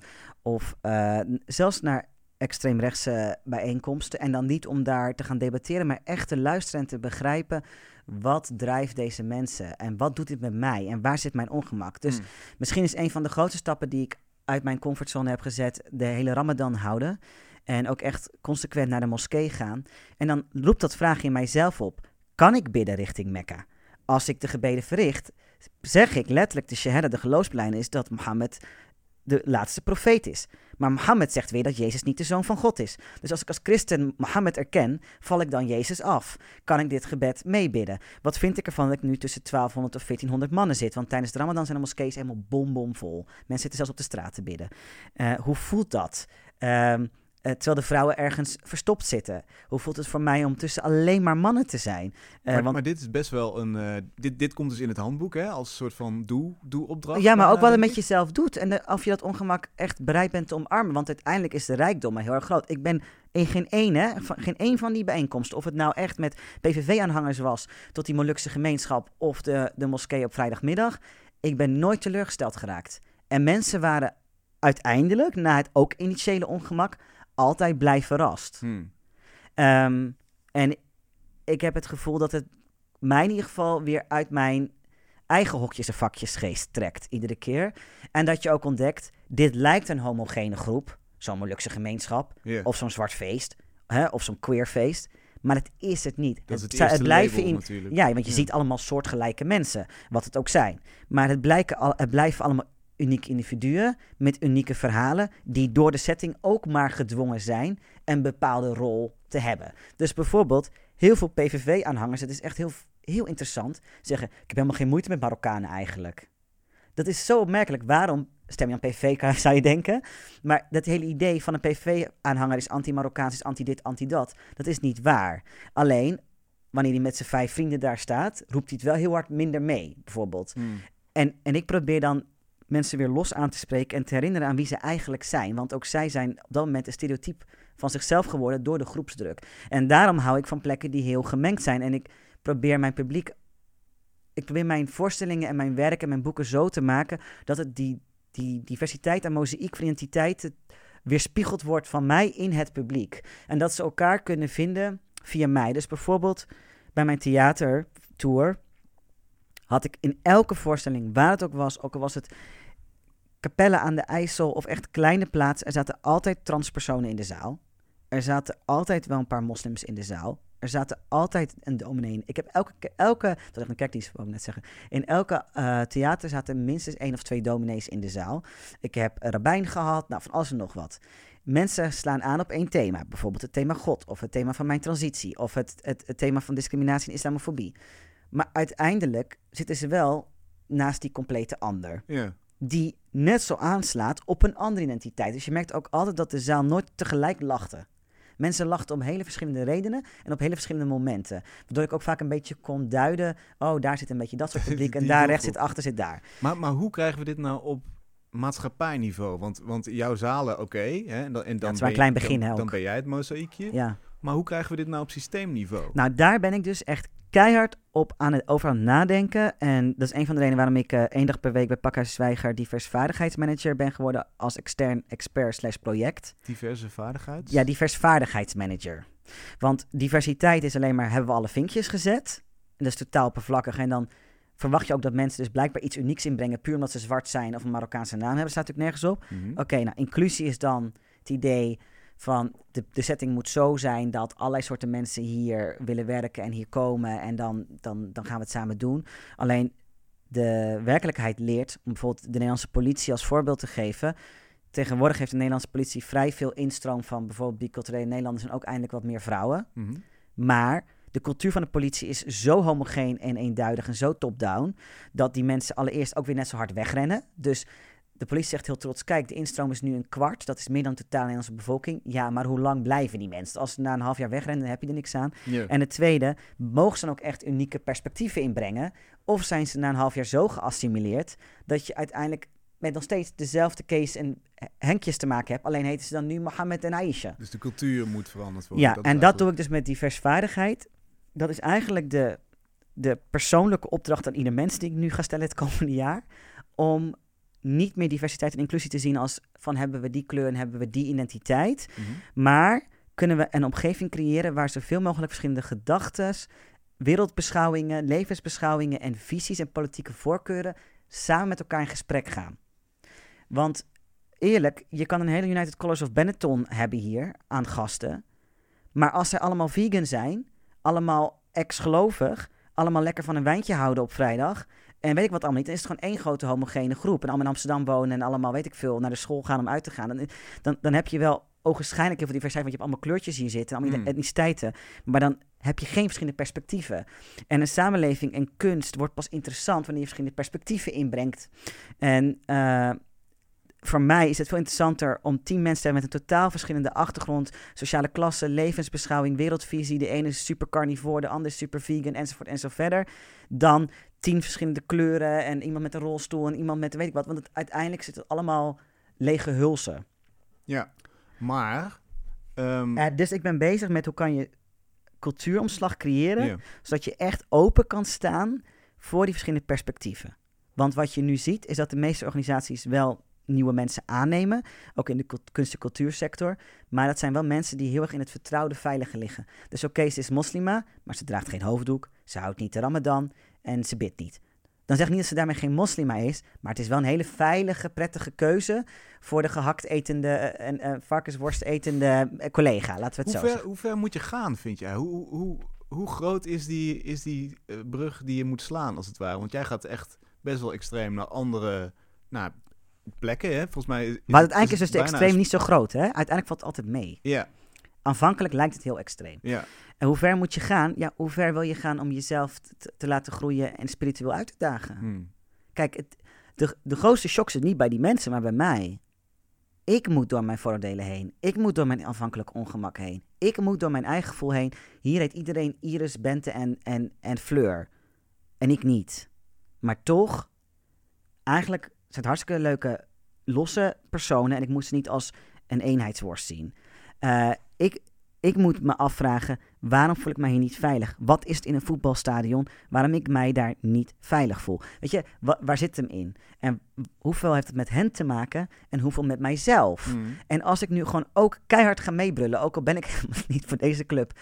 of uh, zelfs naar extreemrechtse bijeenkomsten. En dan niet om daar te gaan debatteren, maar echt te luisteren en te begrijpen. Wat drijft deze mensen? En wat doet dit met mij? En waar zit mijn ongemak? Dus mm. misschien is een van de grootste stappen die ik uit mijn comfortzone heb gezet, de hele Ramadan houden. En ook echt consequent naar de moskee gaan. En dan roept dat vraag in mijzelf op: kan ik bidden richting Mekka? Als ik de gebeden verricht, zeg ik letterlijk de shahada, de geloofspleinen, is dat Mohammed de laatste profeet is. Maar Mohammed zegt weer dat Jezus niet de zoon van God is. Dus als ik als christen Mohammed erken, val ik dan Jezus af? Kan ik dit gebed meebidden? Wat vind ik ervan dat ik nu tussen 1200 of 1400 mannen zit? Want tijdens de Ramadan zijn de moskee's helemaal bombomvol. Mensen zitten zelfs op de straat te bidden. Uh, hoe voelt dat? Um, terwijl de vrouwen ergens verstopt zitten. Hoe voelt het voor mij om tussen alleen maar mannen te zijn? Uh, maar, want... maar, dit is best wel een. Uh, dit, dit komt dus in het handboek, hè? Als een soort van doe-opdracht. ja, maar ook wat het met jezelf doet. En of je dat ongemak echt bereid bent te omarmen. Want uiteindelijk is de rijkdom heel erg groot. Ik ben in geen ene, geen één van die bijeenkomsten, of het nou echt met PVV-aanhangers was, tot die Molukse gemeenschap of de, de moskee op vrijdagmiddag. Ik ben nooit teleurgesteld geraakt. En mensen waren uiteindelijk, na het ook initiële ongemak, altijd blij verrast. Hmm. Ehm, en ik heb het gevoel dat het mij in ieder geval weer uit mijn eigen hokjes en vakjes geest trekt, iedere keer. En dat je ook ontdekt, dit lijkt een homogene groep, zo'n Molukse gemeenschap, of zo'n zwart feest, hè, of zo'n queer feest. Maar het is het niet. Dat het, het, het blijven in. Natuurlijk. Ja, want je ziet allemaal soortgelijke mensen, wat het ook zijn. Maar het, blijken al, het blijven allemaal unieke individuen met unieke verhalen, die door de setting ook maar gedwongen zijn een bepaalde rol te hebben. Dus bijvoorbeeld, heel veel PVV-aanhangers, het is echt heel, heel interessant, zeggen: Ik heb helemaal geen moeite met Marokkanen eigenlijk. Dat is zo opmerkelijk. Waarom stem je aan PVV, <laughs> zou je denken? Maar dat hele idee van een PVV-aanhanger is anti-Marokkaans, is anti-dit, anti-dat, dat is niet waar. Alleen, wanneer hij met zijn vijf vrienden daar staat, roept hij het wel heel hard minder mee, bijvoorbeeld. Hmm. En, en ik probeer dan mensen weer los aan te spreken en te herinneren aan wie ze eigenlijk zijn. Want ook zij zijn op dat moment een stereotype van zichzelf geworden door de groepsdruk. En daarom hou ik van plekken die heel gemengd zijn. En ik probeer mijn publiek. Ik probeer mijn voorstellingen en mijn werk en mijn boeken zo te maken dat het die, die diversiteit en mozaïek van identiteiten weerspiegeld wordt van mij in het publiek. En dat ze elkaar kunnen vinden via mij. Dus bijvoorbeeld bij mijn theatertour had ik in elke voorstelling, waar het ook was, ook al was het Capelle aan de IJssel of echt kleine plaats, er zaten altijd transpersonen in de zaal. Er zaten altijd wel een paar moslims in de zaal. Er zaten altijd een dominee Ik heb elke, elke dat is een kerkdienst, wou ik net zeggen. In elke uh, theater zaten minstens één of twee dominees in de zaal. Ik heb een rabbijn gehad, nou van alles en nog wat. Mensen slaan aan op één thema. Bijvoorbeeld het thema God, of het thema van mijn transitie, of het, het, het thema van discriminatie en islamofobie. Maar uiteindelijk zitten ze wel naast die complete ander. Ja. Die net zo aanslaat op een andere identiteit. Dus je merkt ook altijd dat de zaal nooit tegelijk lachte. Mensen lachten om hele verschillende redenen en op hele verschillende momenten. Waardoor ik ook vaak een beetje kon duiden: oh, daar zit een beetje dat soort <laughs> publiek en daar rechts zit achter zit daar. Maar, maar hoe krijgen we dit nou op maatschappijniveau? Want, want jouw zalen, oké. en dan, en dan ja, een klein begin, dan, dan ben jij het mozaïekje. Ja. Maar hoe krijgen we dit nou op systeemniveau? Nou, daar ben ik dus echt keihard op aan het, over aan het nadenken. En dat is een van de redenen waarom ik uh, één dag per week bij Pakhuis Zwijger divers vaardigheidsmanager ben geworden als extern expert slash project. Diverse vaardigheid? Ja, divers vaardigheidsmanager. Want diversiteit is alleen maar hebben we alle vinkjes gezet. En dat is totaal oppervlakkig. En dan verwacht je ook dat mensen dus blijkbaar iets unieks inbrengen, puur omdat ze zwart zijn of een Marokkaanse naam hebben. staat natuurlijk nergens op. Mhm. Oké, nou, inclusie is dan het idee van de, de setting moet zo zijn dat allerlei soorten mensen hier willen werken en hier komen en dan, dan, dan gaan we het samen doen. Alleen de werkelijkheid leert, om bijvoorbeeld de Nederlandse politie als voorbeeld te geven. Tegenwoordig heeft de Nederlandse politie vrij veel instroom van bijvoorbeeld biculturele Nederlanders en ook eindelijk wat meer vrouwen. Mhm. Maar de cultuur van de politie is zo homogeen en eenduidig en zo top-down, dat die mensen allereerst ook weer net zo hard wegrennen. Dus de politie zegt heel trots: kijk, de instroom is nu een kwart. Dat is meer dan de totale Nederlandse bevolking. Ja, maar hoe lang blijven die mensen? Als ze na een half jaar wegrennen, dan heb je er niks aan. En het tweede, mogen ze dan ook echt unieke perspectieven inbrengen? Of zijn ze na een half jaar zo geassimileerd dat je uiteindelijk met nog steeds dezelfde case en Henkjes te maken hebt. Alleen heten ze dan nu Mohammed en Aisha. Dus de cultuur moet veranderd worden. Ja, en dat doe ik dus met diversvaardigheid. Dat is eigenlijk de, de persoonlijke opdracht aan ieder mens die ik nu ga stellen het komende jaar. Om niet meer diversiteit en inclusie te zien als van hebben we die kleur en hebben we die identiteit. Mhm. Maar kunnen we een omgeving creëren waar zoveel mogelijk verschillende gedachten, wereldbeschouwingen, levensbeschouwingen en visies en politieke voorkeuren samen met elkaar in gesprek gaan. Want eerlijk, je kan een hele United Colors of Benetton hebben hier aan gasten. Maar als zij allemaal vegan zijn, allemaal ex-gelovig, allemaal lekker van een wijntje houden op vrijdag en weet ik wat allemaal niet. Dan is het gewoon één grote homogene groep. En allemaal in Amsterdam wonen en allemaal, weet ik veel, naar de school gaan om uit te gaan. Dan, dan, dan heb je wel ogenschijnlijk heel veel diversiteit, want je hebt allemaal kleurtjes hier zitten, allemaal mm. etniciteiten. Maar dan heb je geen verschillende perspectieven. En een samenleving en kunst wordt pas interessant wanneer je verschillende perspectieven inbrengt. En uh, voor mij is het veel interessanter om tien mensen te hebben met een totaal verschillende achtergrond, sociale klasse, levensbeschouwing, wereldvisie. De ene is super carnivore, de andere is super vegan, enzovoort en zo verder. Dan tien verschillende kleuren en iemand met een rolstoel en iemand met weet ik wat. Want het, uiteindelijk zit het allemaal lege hulsen. Ja, maar... Um... dus ik ben bezig met hoe kan je cultuuromslag creëren, zodat je echt open kan staan voor die verschillende perspectieven. Want wat je nu ziet, is dat de meeste organisaties wel nieuwe mensen aannemen, ook in de kunst- en cultuursector. Maar dat zijn wel mensen die heel erg in het vertrouwde veilige liggen. Dus oké, okay, ze is moslima, maar ze draagt geen hoofddoek, ze houdt niet de ramadan en ze bidt niet. Dan zeg ik niet dat ze daarmee geen moslima is, maar het is wel een hele veilige, prettige keuze voor de gehakt etende en uh, varkensworst etende uh, collega, laten we het hoe zo ver, Hoe ver moet je gaan, vind jij? Hoe, hoe, hoe groot is die, is die uh, brug die je moet slaan, als het ware? Want jij gaat echt best wel extreem naar andere nou, plekken, hè? Volgens mij. Is, maar uiteindelijk is, dus de extreem niet zo groot, hè? Uiteindelijk valt het altijd mee. Ja. Aanvankelijk lijkt het heel extreem. Ja. En hoe ver moet je gaan? Ja, hoe ver wil je gaan om jezelf te, te laten groeien en spiritueel uit te dagen? Hmm. Kijk, het, de, de grootste shock zit niet bij die mensen, maar bij mij. Ik moet door mijn vooroordelen heen. Ik moet door mijn aanvankelijk ongemak heen. Ik moet door mijn eigen gevoel heen. Hier heet iedereen Iris, Bente en, en, en Fleur. En ik niet. Maar toch, eigenlijk zijn het hartstikke leuke losse personen. En ik moet ze niet als een eenheidsworst zien. Uh, ik, ik moet me afvragen, waarom voel ik mij hier niet veilig? Wat is het in een voetbalstadion waarom ik mij daar niet veilig voel? Weet je, waar zit hem in? En hoeveel heeft het met hen te maken en hoeveel met mijzelf? Mm. En als ik nu gewoon ook keihard ga meebrullen, ook al ben ik <laughs> niet voor deze club,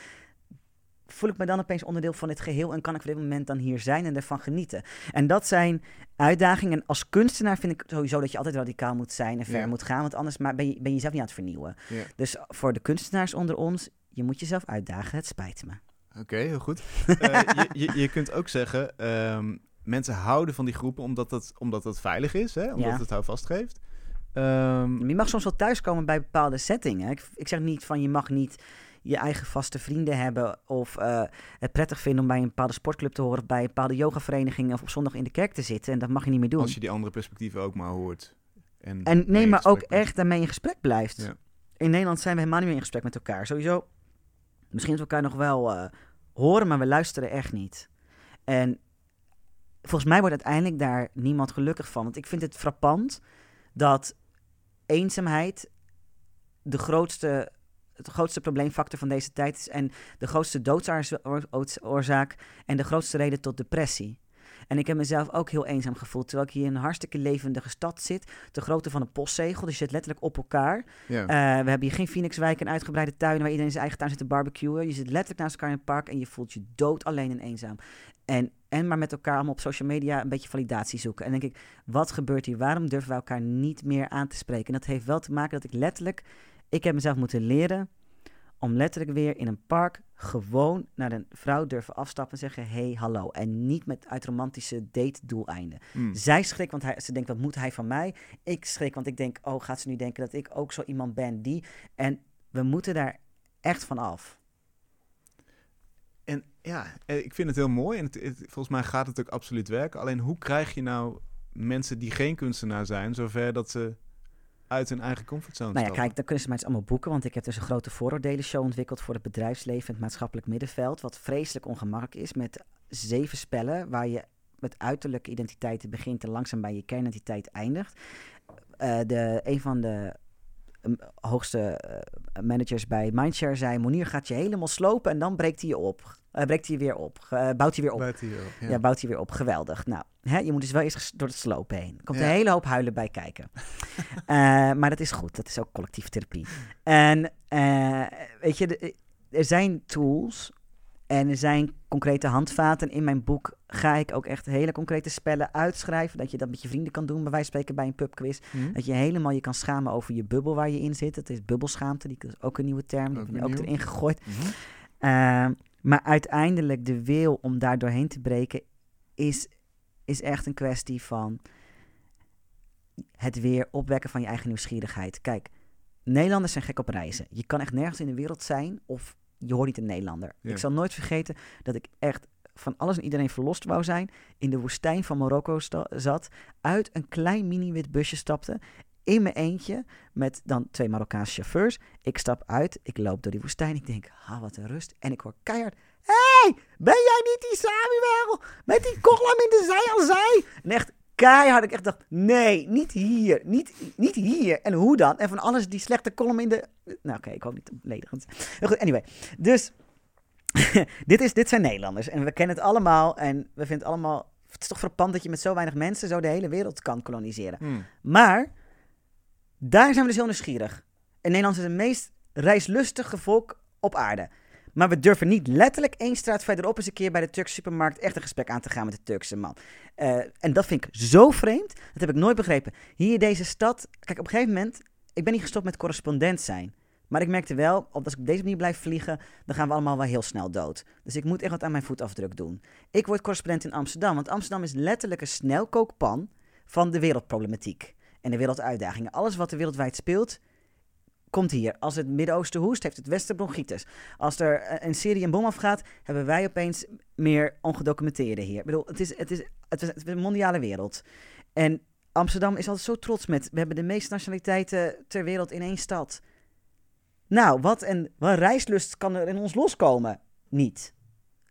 voel ik me dan opeens onderdeel van dit geheel en kan ik op dit moment dan hier zijn en ervan genieten. En dat zijn uitdagingen. En als kunstenaar vind ik sowieso dat je altijd radicaal moet zijn en ver moet gaan, want anders maar ben, je, ben je jezelf niet aan het vernieuwen. Dus voor de kunstenaars onder ons, je moet jezelf uitdagen. Het spijt me. Oké, heel goed. uh, <laughs> je, je, je, kunt ook zeggen, um, mensen houden van die groepen omdat het, omdat het veilig is, hè? omdat ja. het houvast geeft. Um, je mag soms wel thuiskomen bij bepaalde settingen. Ik, ik zeg niet van je mag niet je eigen vaste vrienden hebben of uh, het prettig vinden om bij een bepaalde sportclub te horen of bij een bepaalde yogavereniging of op zondag in de kerk te zitten. En dat mag je niet meer doen. Als je die andere perspectieven ook maar hoort. En, en nee, maar ook echt daarmee in gesprek blijft. Ja. In Nederland zijn we helemaal niet meer in gesprek met elkaar. Sowieso, misschien dat we elkaar nog wel uh, horen, maar we luisteren echt niet. En volgens mij wordt uiteindelijk daar niemand gelukkig van. Want ik vind het frappant dat eenzaamheid de grootste het grootste probleemfactor van deze tijd is en de grootste doodsoorzaak en de grootste reden tot depressie. En ik heb mezelf ook heel eenzaam gevoeld. Terwijl ik hier in een hartstikke levendige stad zit. De grootte van een postzegel. Dus je zit letterlijk op elkaar. Ja. Uh, we hebben hier geen Phoenixwijk en uitgebreide tuinen waar iedereen in zijn eigen tuin zit te barbecuen. Je zit letterlijk naast elkaar in het park en je voelt je dood alleen en eenzaam. En, en maar met elkaar allemaal op social media een beetje validatie zoeken. En denk ik, wat gebeurt hier? Waarom durven we elkaar niet meer aan te spreken? En dat heeft wel te maken dat ik letterlijk ik heb mezelf moeten leren om letterlijk weer in een park gewoon naar een vrouw durven afstappen en zeggen: hey, hallo. En niet met uit romantische date-doeleinden. Mm. Zij schrikt, want hij, ze denkt: wat moet hij van mij? Ik schrik, want ik denk: oh, gaat ze nu denken dat ik ook zo iemand ben die. En we moeten daar echt van af. En ja, eh, ik vind het heel mooi. En het, het, volgens mij gaat het ook absoluut werken. Alleen hoe krijg je nou mensen die geen kunstenaar zijn, zover dat ze uit hun eigen comfortzone Nou ja, kijk, dan kunnen ze mij eens allemaal boeken. Want ik heb dus een grote vooroordelen-show ontwikkeld voor het bedrijfsleven en het maatschappelijk middenveld. Wat vreselijk ongemakkelijk is met zeven spellen waar je met uiterlijke identiteiten begint en langzaam bij je kernidentiteit eindigt. Uh, de, een van de um, hoogste uh, managers bij Mindshare zei: Monier gaat je helemaal slopen en dan breekt hij je op. Uh, breekt hij weer op. Uh, bouwt hij weer op. Bouwt hij weer op ja. ja. bouwt hij weer op. Geweldig. Nou, hè, je moet dus wel eerst door het slopen heen. Er komt ja. een hele hoop huilen bij kijken. uh, <laughs> maar dat is goed. Dat is ook collectieve therapie. En weet je, de, er zijn tools en er zijn concrete handvaten. In mijn boek ga ik ook echt hele concrete spellen uitschrijven. Dat je dat met je vrienden kan doen, bij wijze van spreken bij een pubquiz. Mm. Dat je helemaal je kan schamen over je bubbel waar je in zit. Dat is bubbelschaamte, die is ook een nieuwe term. Die heb ik ook erin gegooid. Mm -hmm. Maar uiteindelijk de wil om daar doorheen te breken is, is echt een kwestie van het weer opwekken van je eigen nieuwsgierigheid. Kijk, Nederlanders zijn gek op reizen. Je kan echt nergens in de wereld zijn of je hoort niet een Nederlander. Ja. Ik zal nooit vergeten dat ik echt van alles en iedereen verlost wou zijn. In de woestijn van Marokko zat. Uit een klein mini-wit busje stapte. in mijn eentje met dan twee Marokkaanse chauffeurs. Ik stap uit, ik loop door die woestijn. Ik denk, ah, wat een rust. En ik hoor keihard, hey, ben jij niet die Samuel met die kolom in de zij al zij? En echt keihard. Ik echt dacht, nee, niet hier, niet, niet hier. En hoe dan? En van alles die slechte kolom in de... Nou oké, ik hoop niet beledigend. Goed, anyway. Dus <laughs> dit, is, dit zijn Nederlanders en we kennen het allemaal en we vinden het allemaal... Het is toch frappant dat je met zo weinig mensen zo de hele wereld kan koloniseren. Hmm. Maar daar zijn we dus heel nieuwsgierig. En Nederland is het meest reislustige volk op aarde. Maar we durven niet letterlijk één straat verderop eens een keer bij de Turkse supermarkt echt een gesprek aan te gaan met de Turkse man. Uh, en dat vind ik zo vreemd. Dat heb ik nooit begrepen. Hier in deze stad. Kijk, op een gegeven moment. Ik ben niet gestopt met correspondent zijn. Maar ik merkte wel, als ik op deze manier blijf vliegen, dan gaan we allemaal wel heel snel dood. Dus ik moet echt wat aan mijn voetafdruk doen. Ik word correspondent in Amsterdam, want Amsterdam is letterlijk een snelkookpan van de wereldproblematiek en de werelduitdagingen. Alles wat er wereldwijd speelt, komt hier. Als het Midden-Oosten hoest, heeft het Westen bronchitis. Als er eh, een Syrië een bom afgaat, hebben wij opeens meer ongedocumenteerde hier. Ik bedoel, het is, het is, het is, het is een mondiale wereld. En Amsterdam is altijd zo trots met... We hebben de meeste nationaliteiten ter wereld in één stad. Nou, wat een, wat reislust kan er in ons loskomen? Niet.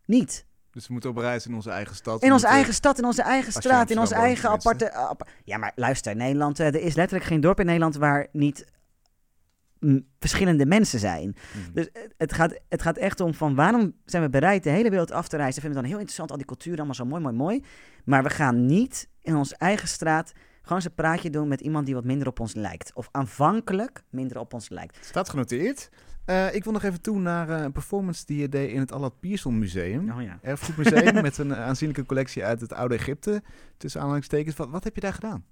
Niet. Dus we moeten op reis in onze eigen stad. In onze eigen stad, in onze eigen straat, in onze eigen aparte... ja, maar luister, Nederland, eh, er is letterlijk geen dorp in Nederland waar niet verschillende mensen zijn. Hmm. Dus het gaat, het gaat echt om van waarom zijn we bereid de hele wereld af te reizen. Vinden we dan heel interessant, al die culturen allemaal zo mooi, mooi, mooi. Maar we gaan niet in onze eigen straat gewoon eens een praatje doen met iemand die wat minder op ons lijkt. Of aanvankelijk minder op ons lijkt. Staat genoteerd. Uh, ik wil nog even toe naar uh, een performance die je deed in het Allard Pierson Museum. Oh ja. Erfgoedmuseum <laughs> met een aanzienlijke collectie uit het oude Egypte. Tussen aanhalingstekens. Wat, wat heb je daar gedaan?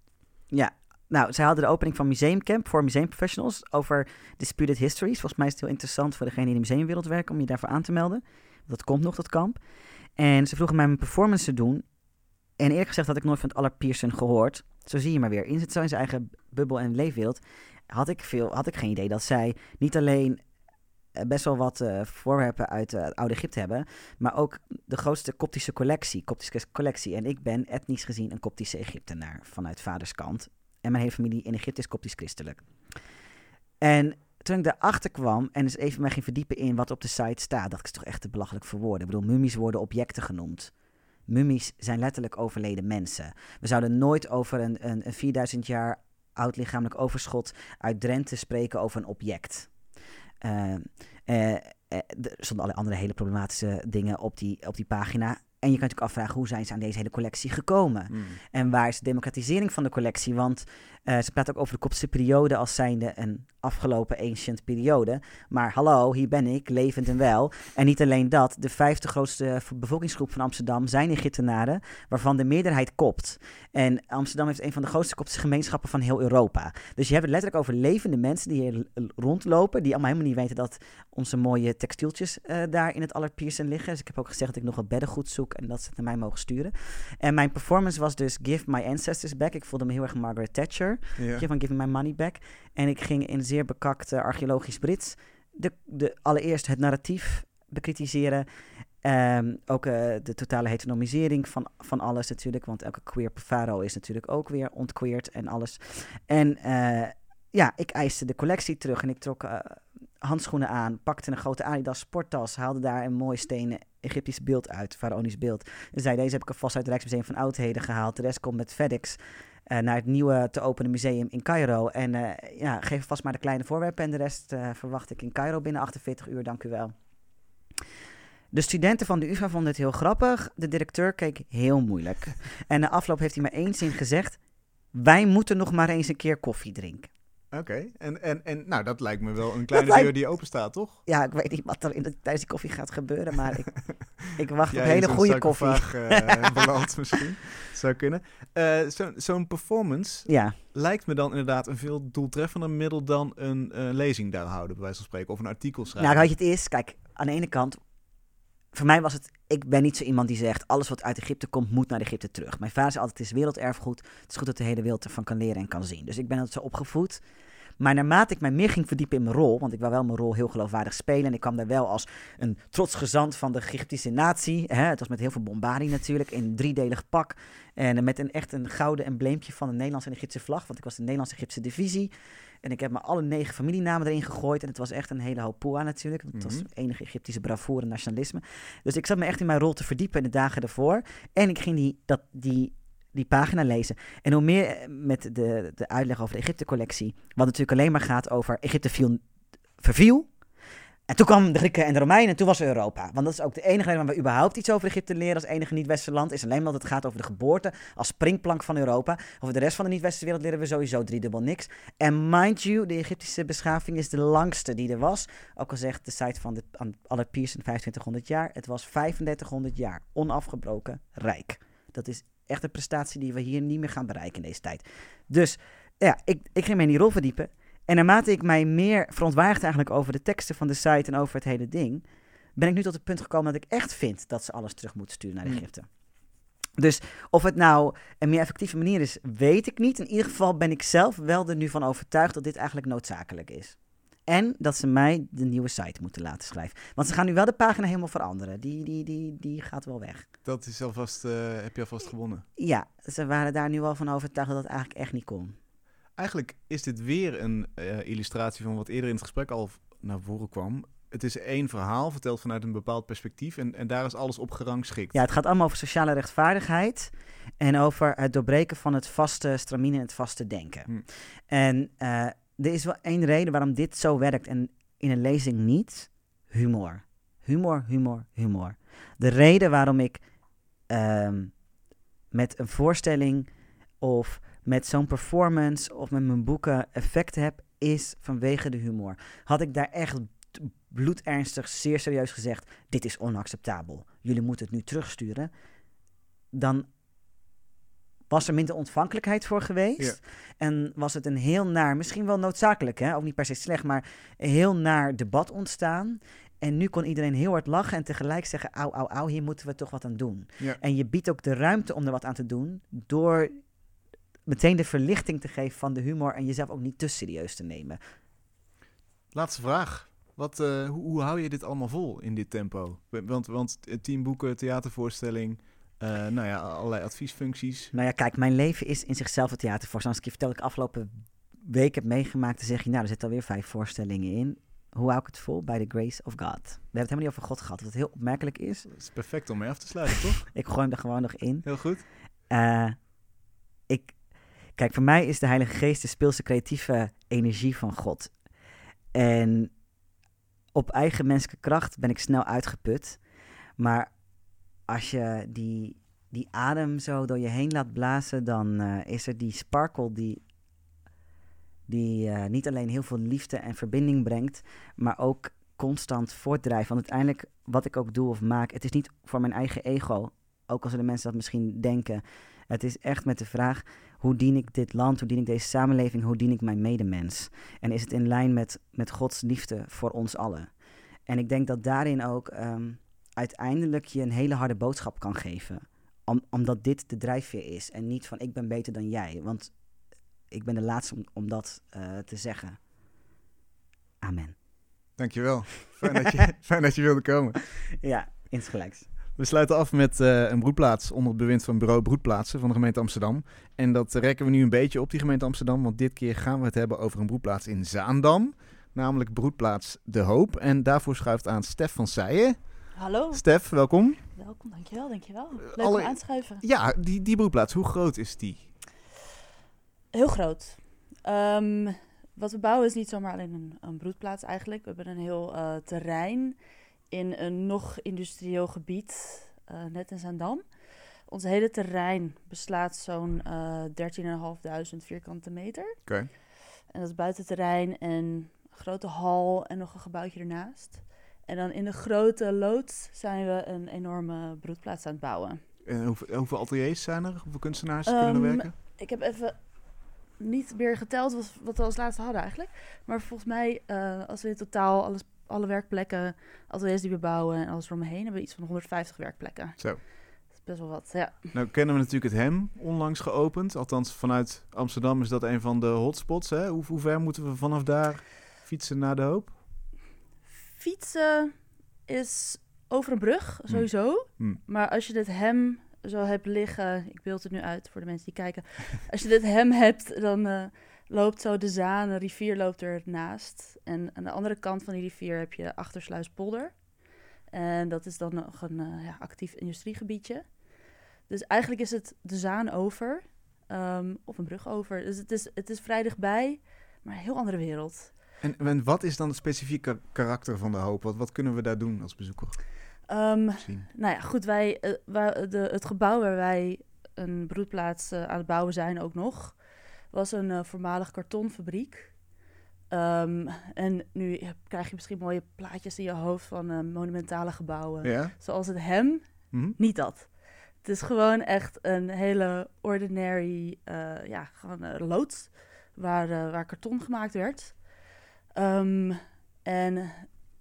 Ja, nou, zij hadden de opening van Museumcamp voor museumprofessionals over disputed histories. Volgens mij is het heel interessant voor degene die in de museumwereld werken om je daarvoor aan te melden. Dat komt nog, dat kamp. En ze vroegen mij een performance te doen. En eerlijk gezegd had ik nooit van het Allard Pearson gehoord. Zo zie je maar weer. In zijn eigen bubbel en leefwereld. Had ik, veel, had ik geen idee dat zij niet alleen eh, best wel wat uh, voorwerpen uit uh, oude Egypte hebben, maar ook de grootste koptische collectie, koptische collectie. En ik ben etnisch gezien een koptische Egyptenaar vanuit vaders kant. En mijn hele familie in Egypte is koptisch christelijk. En toen ik daarachter kwam en eens even mij ging verdiepen in wat op de site staat, dacht ik, is toch echt te belachelijk voor woorden. Ik bedoel, mummies worden objecten genoemd. Mummies zijn letterlijk overleden mensen. We zouden nooit over een, een, een 4000 jaar oud lichamelijk overschot uit Drenthe spreken over een object. Uh, uh, uh, er stonden alle andere hele problematische dingen op die, op die pagina. En je kunt natuurlijk afvragen hoe zijn ze aan deze hele collectie gekomen? Mm. En waar is de democratisering van de collectie? Want uh, ze praten ook over de kopse periode als zijnde een afgelopen ancient periode. Maar hallo, hier ben ik, levend en wel. En niet alleen dat, de vijfde grootste bevolkingsgroep van Amsterdam zijn Egyptenaren, waarvan de meerderheid kopt. En Amsterdam heeft een van de grootste koptische gemeenschappen van heel Europa. Dus je hebt het letterlijk over levende mensen die hier rondlopen, die allemaal helemaal niet weten dat onze mooie textieltjes uh, daar in het Allard Pearson liggen. Dus ik heb ook gezegd dat ik nog wat beddengoed zoek en dat ze het naar mij mogen sturen. En mijn performance was dus Give My Ancestors Back. Ik voelde me heel erg Margaret Thatcher. Van Give My Money Back. En ik ging in zeer bekakte archeologisch Brits de, de, allereerst het narratief bekritiseren. Um, ook uh, de totale heteronomisering van, van alles natuurlijk. Want elke queer faro is natuurlijk ook weer ontqueerd en alles. En uh, ja, ik eiste de collectie terug en ik trok uh, handschoenen aan, pakte een grote Adidas sporttas, haalde daar een mooi stenen Egyptisch beeld uit, faraonisch beeld. En zei, deze heb ik alvast uit het Rijksmuseum van Oudheden gehaald. De rest komt met FedEx naar het nieuwe te openen museum in Cairo. En uh, ja, geef vast maar de kleine voorwerpen en de rest uh, verwacht ik in Cairo binnen 48 uur, dank u wel. De studenten van de UvA vonden het heel grappig. De directeur keek heel moeilijk. En na afloop heeft hij maar één zin gezegd. Wij moeten nog maar eens een keer koffie drinken. Oké, en, en, en nou, dat lijkt me wel een <laughs> kleine deur die open staat, toch? Ja, ik weet niet wat er in de, tijdens die koffie gaat gebeuren, maar ik, <laughs> ik wacht op hele goede koffie. Uh, <laughs> beland misschien, zou kunnen. Uh, Zo'n zo performance ja. lijkt me dan inderdaad een veel doeltreffender middel dan een lezing daar houden, bij wijze van spreken, of een artikel schrijven. Nou, weet je, het is, kijk, aan de ene kant, voor mij was het, ik ben niet zo iemand die zegt, alles wat uit Egypte komt, moet naar Egypte terug. Mijn vader zei altijd, het is werelderfgoed, het is goed dat de hele wereld ervan kan leren en kan zien. Dus ik ben het zo opgevoed. Maar naarmate ik mij meer ging verdiepen in mijn rol, want ik wou wel mijn rol heel geloofwaardig spelen. En ik kwam daar wel als een trots gezant van de Egyptische natie. Hè? Het was met heel veel bombardie natuurlijk, in een driedelig pak. En met een echt een gouden embleempje van de Nederlandse en Egyptische vlag, want ik was de Nederlandse-Egyptische divisie. En ik heb me alle negen familienamen erin gegooid. En het was echt een hele hoop poa natuurlijk. Want het was Mhm. enige Egyptische bravoure en nationalisme. Dus ik zat me echt in mijn rol te verdiepen in de dagen ervoor. En ik ging die, dat, die, die pagina lezen. En hoe meer eh, met de, de uitleg over de Egypte-collectie. Wat natuurlijk alleen maar gaat over Egypte viel, verviel. En toen kwamen de Grieken en de Romeinen en toen was Europa. Want dat is ook de enige reden waar we überhaupt iets over Egypte leren als enige niet-westerse land. Is alleen maar dat het gaat over de geboorte als springplank van Europa. Over de rest van de niet-westerse wereld leren we sowieso driedubbel niks. En mind you, de Egyptische beschaving is de langste die er was. Ook al zegt de site van de Albert Pearson 2500 jaar. Het was 3500 jaar onafgebroken rijk. Dat is echt een prestatie die we hier niet meer gaan bereiken in deze tijd. Dus ja, ik, ik ging mij in die rol verdiepen. En naarmate ik mij meer verontwaardigde eigenlijk over de teksten van de site en over het hele ding, ben ik nu tot het punt gekomen dat ik echt vind dat ze alles terug moeten sturen naar Hmm. Egypte. Dus of het nou een meer effectieve manier is, weet ik niet. In ieder geval ben ik zelf wel er nu van overtuigd dat dit eigenlijk noodzakelijk is. En dat ze mij de nieuwe site moeten laten schrijven. Want ze gaan nu wel de pagina helemaal veranderen. Die, die, die, die gaat wel weg. Dat is alvast, eh, heb je alvast gewonnen. Ja, ze waren daar nu al van overtuigd dat het eigenlijk echt niet kon. Eigenlijk is dit weer een eh, illustratie van wat eerder in het gesprek al naar voren kwam. Het is één verhaal, verteld vanuit een bepaald perspectief. En, en daar is alles op gerangschikt. Ja, het gaat allemaal over sociale rechtvaardigheid en over het doorbreken van het vaste stramine en het vaste denken. Hm. En eh, er is wel één reden waarom dit zo werkt en in een lezing niet. Humor. Humor, humor, humor. De reden waarom ik ehm, met een voorstelling of met zo'n performance of met mijn boeken effect heb, is vanwege de humor. Had ik daar echt bloedernstig, zeer serieus gezegd: dit is onacceptabel, jullie moeten het nu terugsturen, dan was er minder ontvankelijkheid voor geweest. En was het een heel naar, misschien wel noodzakelijk, hè? ook niet per se slecht, maar een heel naar debat ontstaan. En nu kon iedereen heel hard lachen en tegelijk zeggen: Auw, auw, auw, hier moeten we toch wat aan doen. Ja. En je biedt ook de ruimte om er wat aan te doen door meteen de verlichting te geven van de humor en jezelf ook niet te serieus te nemen. Laatste vraag. Wat, eh, hoe, hoe hou je dit allemaal vol in dit tempo? Want, want eh, tien boeken, theatervoorstelling, eh, nou ja, allerlei adviesfuncties. Nou ja, kijk, mijn leven is in zichzelf een theatervoorstelling. Als ik je vertel dat ik afgelopen week heb meegemaakt, dan zeg je, nou, er zitten alweer vijf voorstellingen in. Hoe hou ik het vol? Bij the grace of God. We hebben het helemaal niet over God gehad, wat heel opmerkelijk is. Dat is perfect om mee af te sluiten, toch? <laughs> Ik gooi hem er gewoon nog in. Heel goed. Eh, ik, kijk, voor mij is de Heilige Geest de speelse creatieve energie van God. En op eigen menselijke kracht ben ik snel uitgeput. Maar als je die, die adem zo door je heen laat blazen, dan eh, is er die sparkle die, die eh, niet alleen heel veel liefde en verbinding brengt, maar ook constant voortdrijft. Want uiteindelijk, wat ik ook doe of maak, het is niet voor mijn eigen ego. Ook al zullen mensen dat misschien denken. Het is echt met de vraag, hoe dien ik dit land, hoe dien ik deze samenleving, hoe dien ik mijn medemens? En is het in lijn met, met Gods liefde voor ons allen? En ik denk dat daarin ook ehm, uiteindelijk je een hele harde boodschap kan geven. Om, omdat dit de drijfveer is en niet van ik ben beter dan jij. Want ik ben de laatste om, om dat eh, te zeggen. Amen. Dankjewel. <laughs> Fijn dat je, fijn dat je wilde komen. Ja, insgelijks. We sluiten af met eh, een broedplaats onder het bewind van bureau Broedplaatsen van de gemeente Amsterdam. En dat rekken we nu een beetje op die gemeente Amsterdam, want dit keer gaan we het hebben over een broedplaats in Zaandam. Namelijk broedplaats De Hoop. En daarvoor schuift aan Stef van Seijen. Hallo, Stef, welkom. welkom, dankjewel, dankjewel. Leuk alle- om aan te schuiven. Ja, die, die broedplaats, hoe groot is die? Heel groot. Ehm, wat we bouwen is niet zomaar alleen een, een broedplaats eigenlijk. We hebben een heel eh, terrein in een nog industrieel gebied, eh, net in Zaandam. Ons hele terrein beslaat zo'n eh 13.500 vierkante meter. Oké. En dat is buitenterrein en een grote hal en nog een gebouwtje ernaast. En dan in de grote loods zijn we een enorme broedplaats aan het bouwen. En hoeveel, hoeveel ateliers zijn er? Hoeveel kunstenaars kunnen er Ehm, werken? Ik heb even niet meer geteld wat, wat we als laatste hadden eigenlijk. Maar volgens mij, eh, als we in totaal alles, alle werkplekken, ateliers die we bouwen en alles eromheen, hebben we iets van 150 werkplekken. Zo. best wel wat, ja. Nou kennen we natuurlijk het HEM onlangs geopend. Althans, vanuit Amsterdam is dat een van de hotspots. Hè? Hoe, hoe ver moeten we vanaf daar fietsen naar de hoop? Fietsen is over een brug, Hm. sowieso. Hm. Maar als je dit hem zo hebt liggen, ik beeld het nu uit voor de mensen die kijken. <laughs> Als je dit hem hebt, dan eh, loopt zo de Zaan, een rivier loopt er naast. En aan de andere kant van die rivier heb je Achtersluispolder. En dat is dan nog een eh, ja, actief industriegebiedje. Dus eigenlijk is het de Zaan over, ehm, of een brug over. Dus het is, het is vrij dichtbij, maar een heel andere wereld. En, en wat is dan het specifieke karakter van de hoop? Wat, wat kunnen we daar doen als bezoeker? Ehm? Nou ja, goed, wij, eh, wij- de, het gebouw waar wij een broedplaats eh, aan het bouwen zijn ook nog, was een eh, voormalig kartonfabriek. Ehm, en nu krijg je misschien mooie plaatjes in je hoofd van monumentale gebouwen. Ja? Zoals het hem, Mhm. niet dat. Het is gewoon echt een hele ordinary, ja, gewoon loods waar, waar karton gemaakt werd. Ehm, en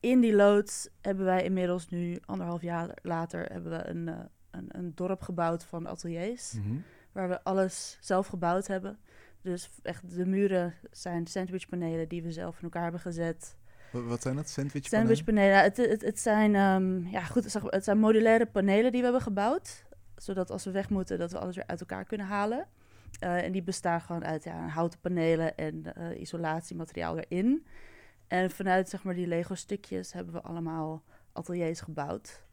in die loods hebben wij inmiddels nu, anderhalf jaar later, hebben we een, eh, een, een dorp gebouwd van ateliers. Mhm. Waar we alles zelf gebouwd hebben. Dus echt de muren zijn sandwichpanelen die we zelf in elkaar hebben gezet. Wat, zijn dat? Sandwich Sandwichpanelen, het, het, het zijn, ehm, ja, goed, het zijn modulaire panelen die we hebben gebouwd. Zodat als we weg moeten, dat we alles weer uit elkaar kunnen halen. Eh, en die bestaan gewoon uit ja, houten panelen en eh, isolatiemateriaal erin. En vanuit zeg maar, die Lego stukjes hebben we allemaal ateliers gebouwd.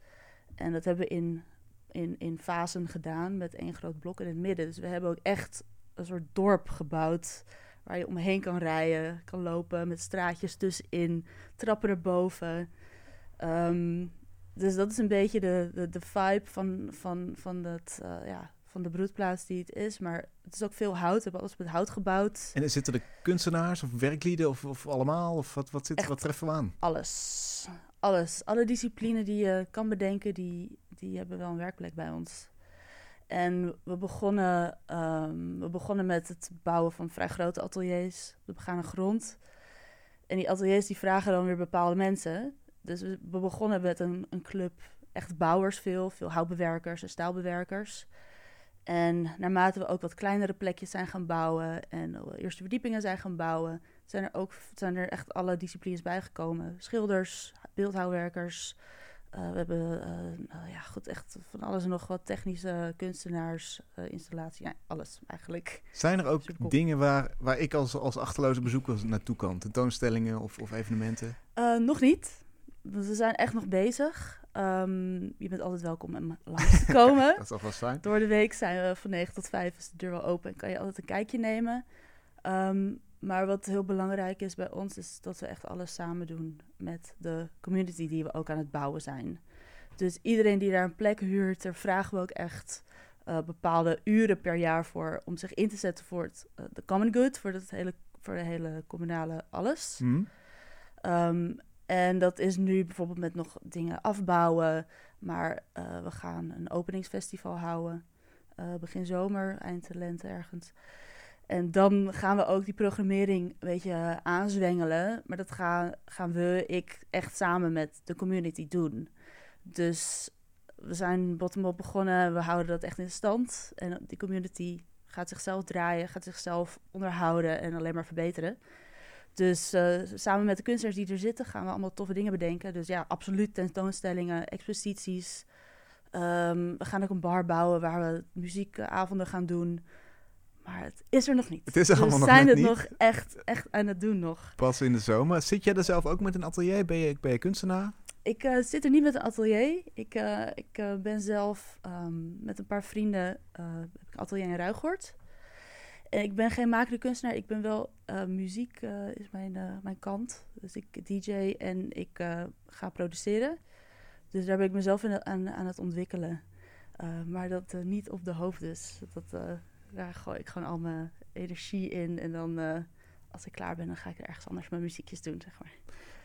En dat hebben we in, in, in fasen gedaan met één groot blok in het midden. Dus we hebben ook echt een soort dorp gebouwd waar je omheen kan rijden, kan lopen met straatjes tussenin, trappen erboven. Ehm dus dat is een beetje de, de, de vibe van, van, van, het, eh, ja, van de broedplaats die het is. Maar het is ook veel hout. We hebben alles met hout gebouwd. En zitten er kunstenaars of werklieden of, of allemaal? Of wat, wat, zit, Echt. wat treffen we aan? Alles. Alles. Alle discipline die je kan bedenken, die, die hebben wel een werkplek bij ons. En we begonnen, ehm, we begonnen met het bouwen van vrij grote ateliers op de begane grond. En die ateliers die vragen dan weer bepaalde mensen. Dus we, we begonnen met een, een club echt bouwers veel. Veel houtbewerkers en staalbewerkers. En naarmate we ook wat kleinere plekjes zijn gaan bouwen en eerste verdiepingen zijn gaan bouwen, zijn er ook zijn er echt alle disciplines bijgekomen. Schilders, beeldhouwwerkers. eh, we hebben eh, nou ja, goed, echt van alles en nog wat technische kunstenaars, eh, installatie, ja, alles eigenlijk. Zijn er ook Supercool. dingen waar, waar ik als, als achterloze bezoeker naartoe kan? Tentoonstellingen of, of evenementen? Nog niet. We zijn echt nog bezig. Ehm, je bent altijd welkom om langs te komen. <laughs> Dat zal vast zijn. Door de week zijn we van 9 tot 5 is de deur wel open en kan je altijd een kijkje nemen. Ehm, maar wat heel belangrijk is bij ons, is dat we echt alles samen doen met de community die we ook aan het bouwen zijn. Dus iedereen die daar een plek huurt, daar vragen we ook echt eh, bepaalde uren per jaar voor om zich in te zetten voor het, eh, de common good, voor, het hele, voor de hele communale alles. Mhm. Ehm, en dat is nu bijvoorbeeld met nog dingen afbouwen. Maar eh, we gaan een openingsfestival houden. eh, begin zomer, eind lente ergens. En dan gaan we ook die programmering een beetje aanzwengelen. Maar dat gaan, gaan we, ik, echt samen met de community doen. Dus we zijn bottom-up begonnen. We houden dat echt in stand. En die community gaat zichzelf draaien, gaat zichzelf onderhouden en alleen maar verbeteren. Dus eh, samen met de kunstenaars die er zitten, gaan we allemaal toffe dingen bedenken. Dus ja, absoluut tentoonstellingen, exposities. Ehm, we gaan ook een bar bouwen waar we muziekavonden gaan doen. Maar het is er nog niet. Het is allemaal we nog zijn het niet. nog echt, echt aan het doen nog. Pas in de zomer. Zit jij er zelf ook met een atelier? Ben je, ben je kunstenaar? Ik eh, zit er niet met een atelier. Ik, eh, ik ben zelf ehm, met een paar vrienden heb ik een atelier in Ruigoort. Ik ben geen makende kunstenaar. Ik ben wel eh, muziek eh, is mijn, eh, mijn kant. Dus ik DJ en ik ga produceren. Dus daar ben ik mezelf in, aan, aan het ontwikkelen. Maar dat niet op de hoofd dus. Dat, daar gooi ik gewoon al mijn energie in. En dan als ik klaar ben, dan ga ik er ergens anders mijn muziekjes doen, zeg maar.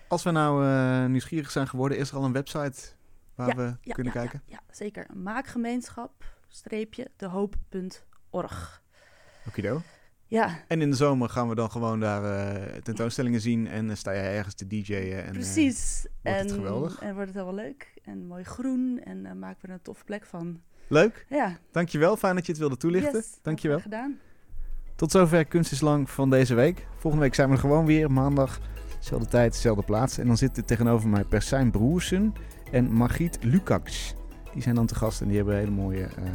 Als we nou nieuwsgierig zijn geworden, is er al een website waar we Ja, kunnen ja, kijken? Ja, zeker. Maakgemeenschap, streepje, dehoop.org. Okido. Ja. En in de zomer gaan we dan gewoon daar uh, tentoonstellingen zien en uh, sta jij ergens te DJ'en. En, Precies. wordt en, het geweldig. En wordt het helemaal leuk en mooi groen en maken we er een toffe plek van. Leuk. Ja. Dankjewel, fijn dat je het wilde toelichten. Yes, Dankjewel. gedaan. Tot zover Kunst is Lang van deze week. Volgende week zijn we er gewoon weer, maandag. Dezelfde tijd, dezelfde plaats. En dan zitten tegenover mij Persijn Broersen en Margriet Lukacs. Die zijn dan te gast en die hebben hele mooie uh,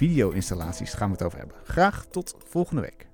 video-installaties. Gaan we het over hebben. Graag tot volgende week.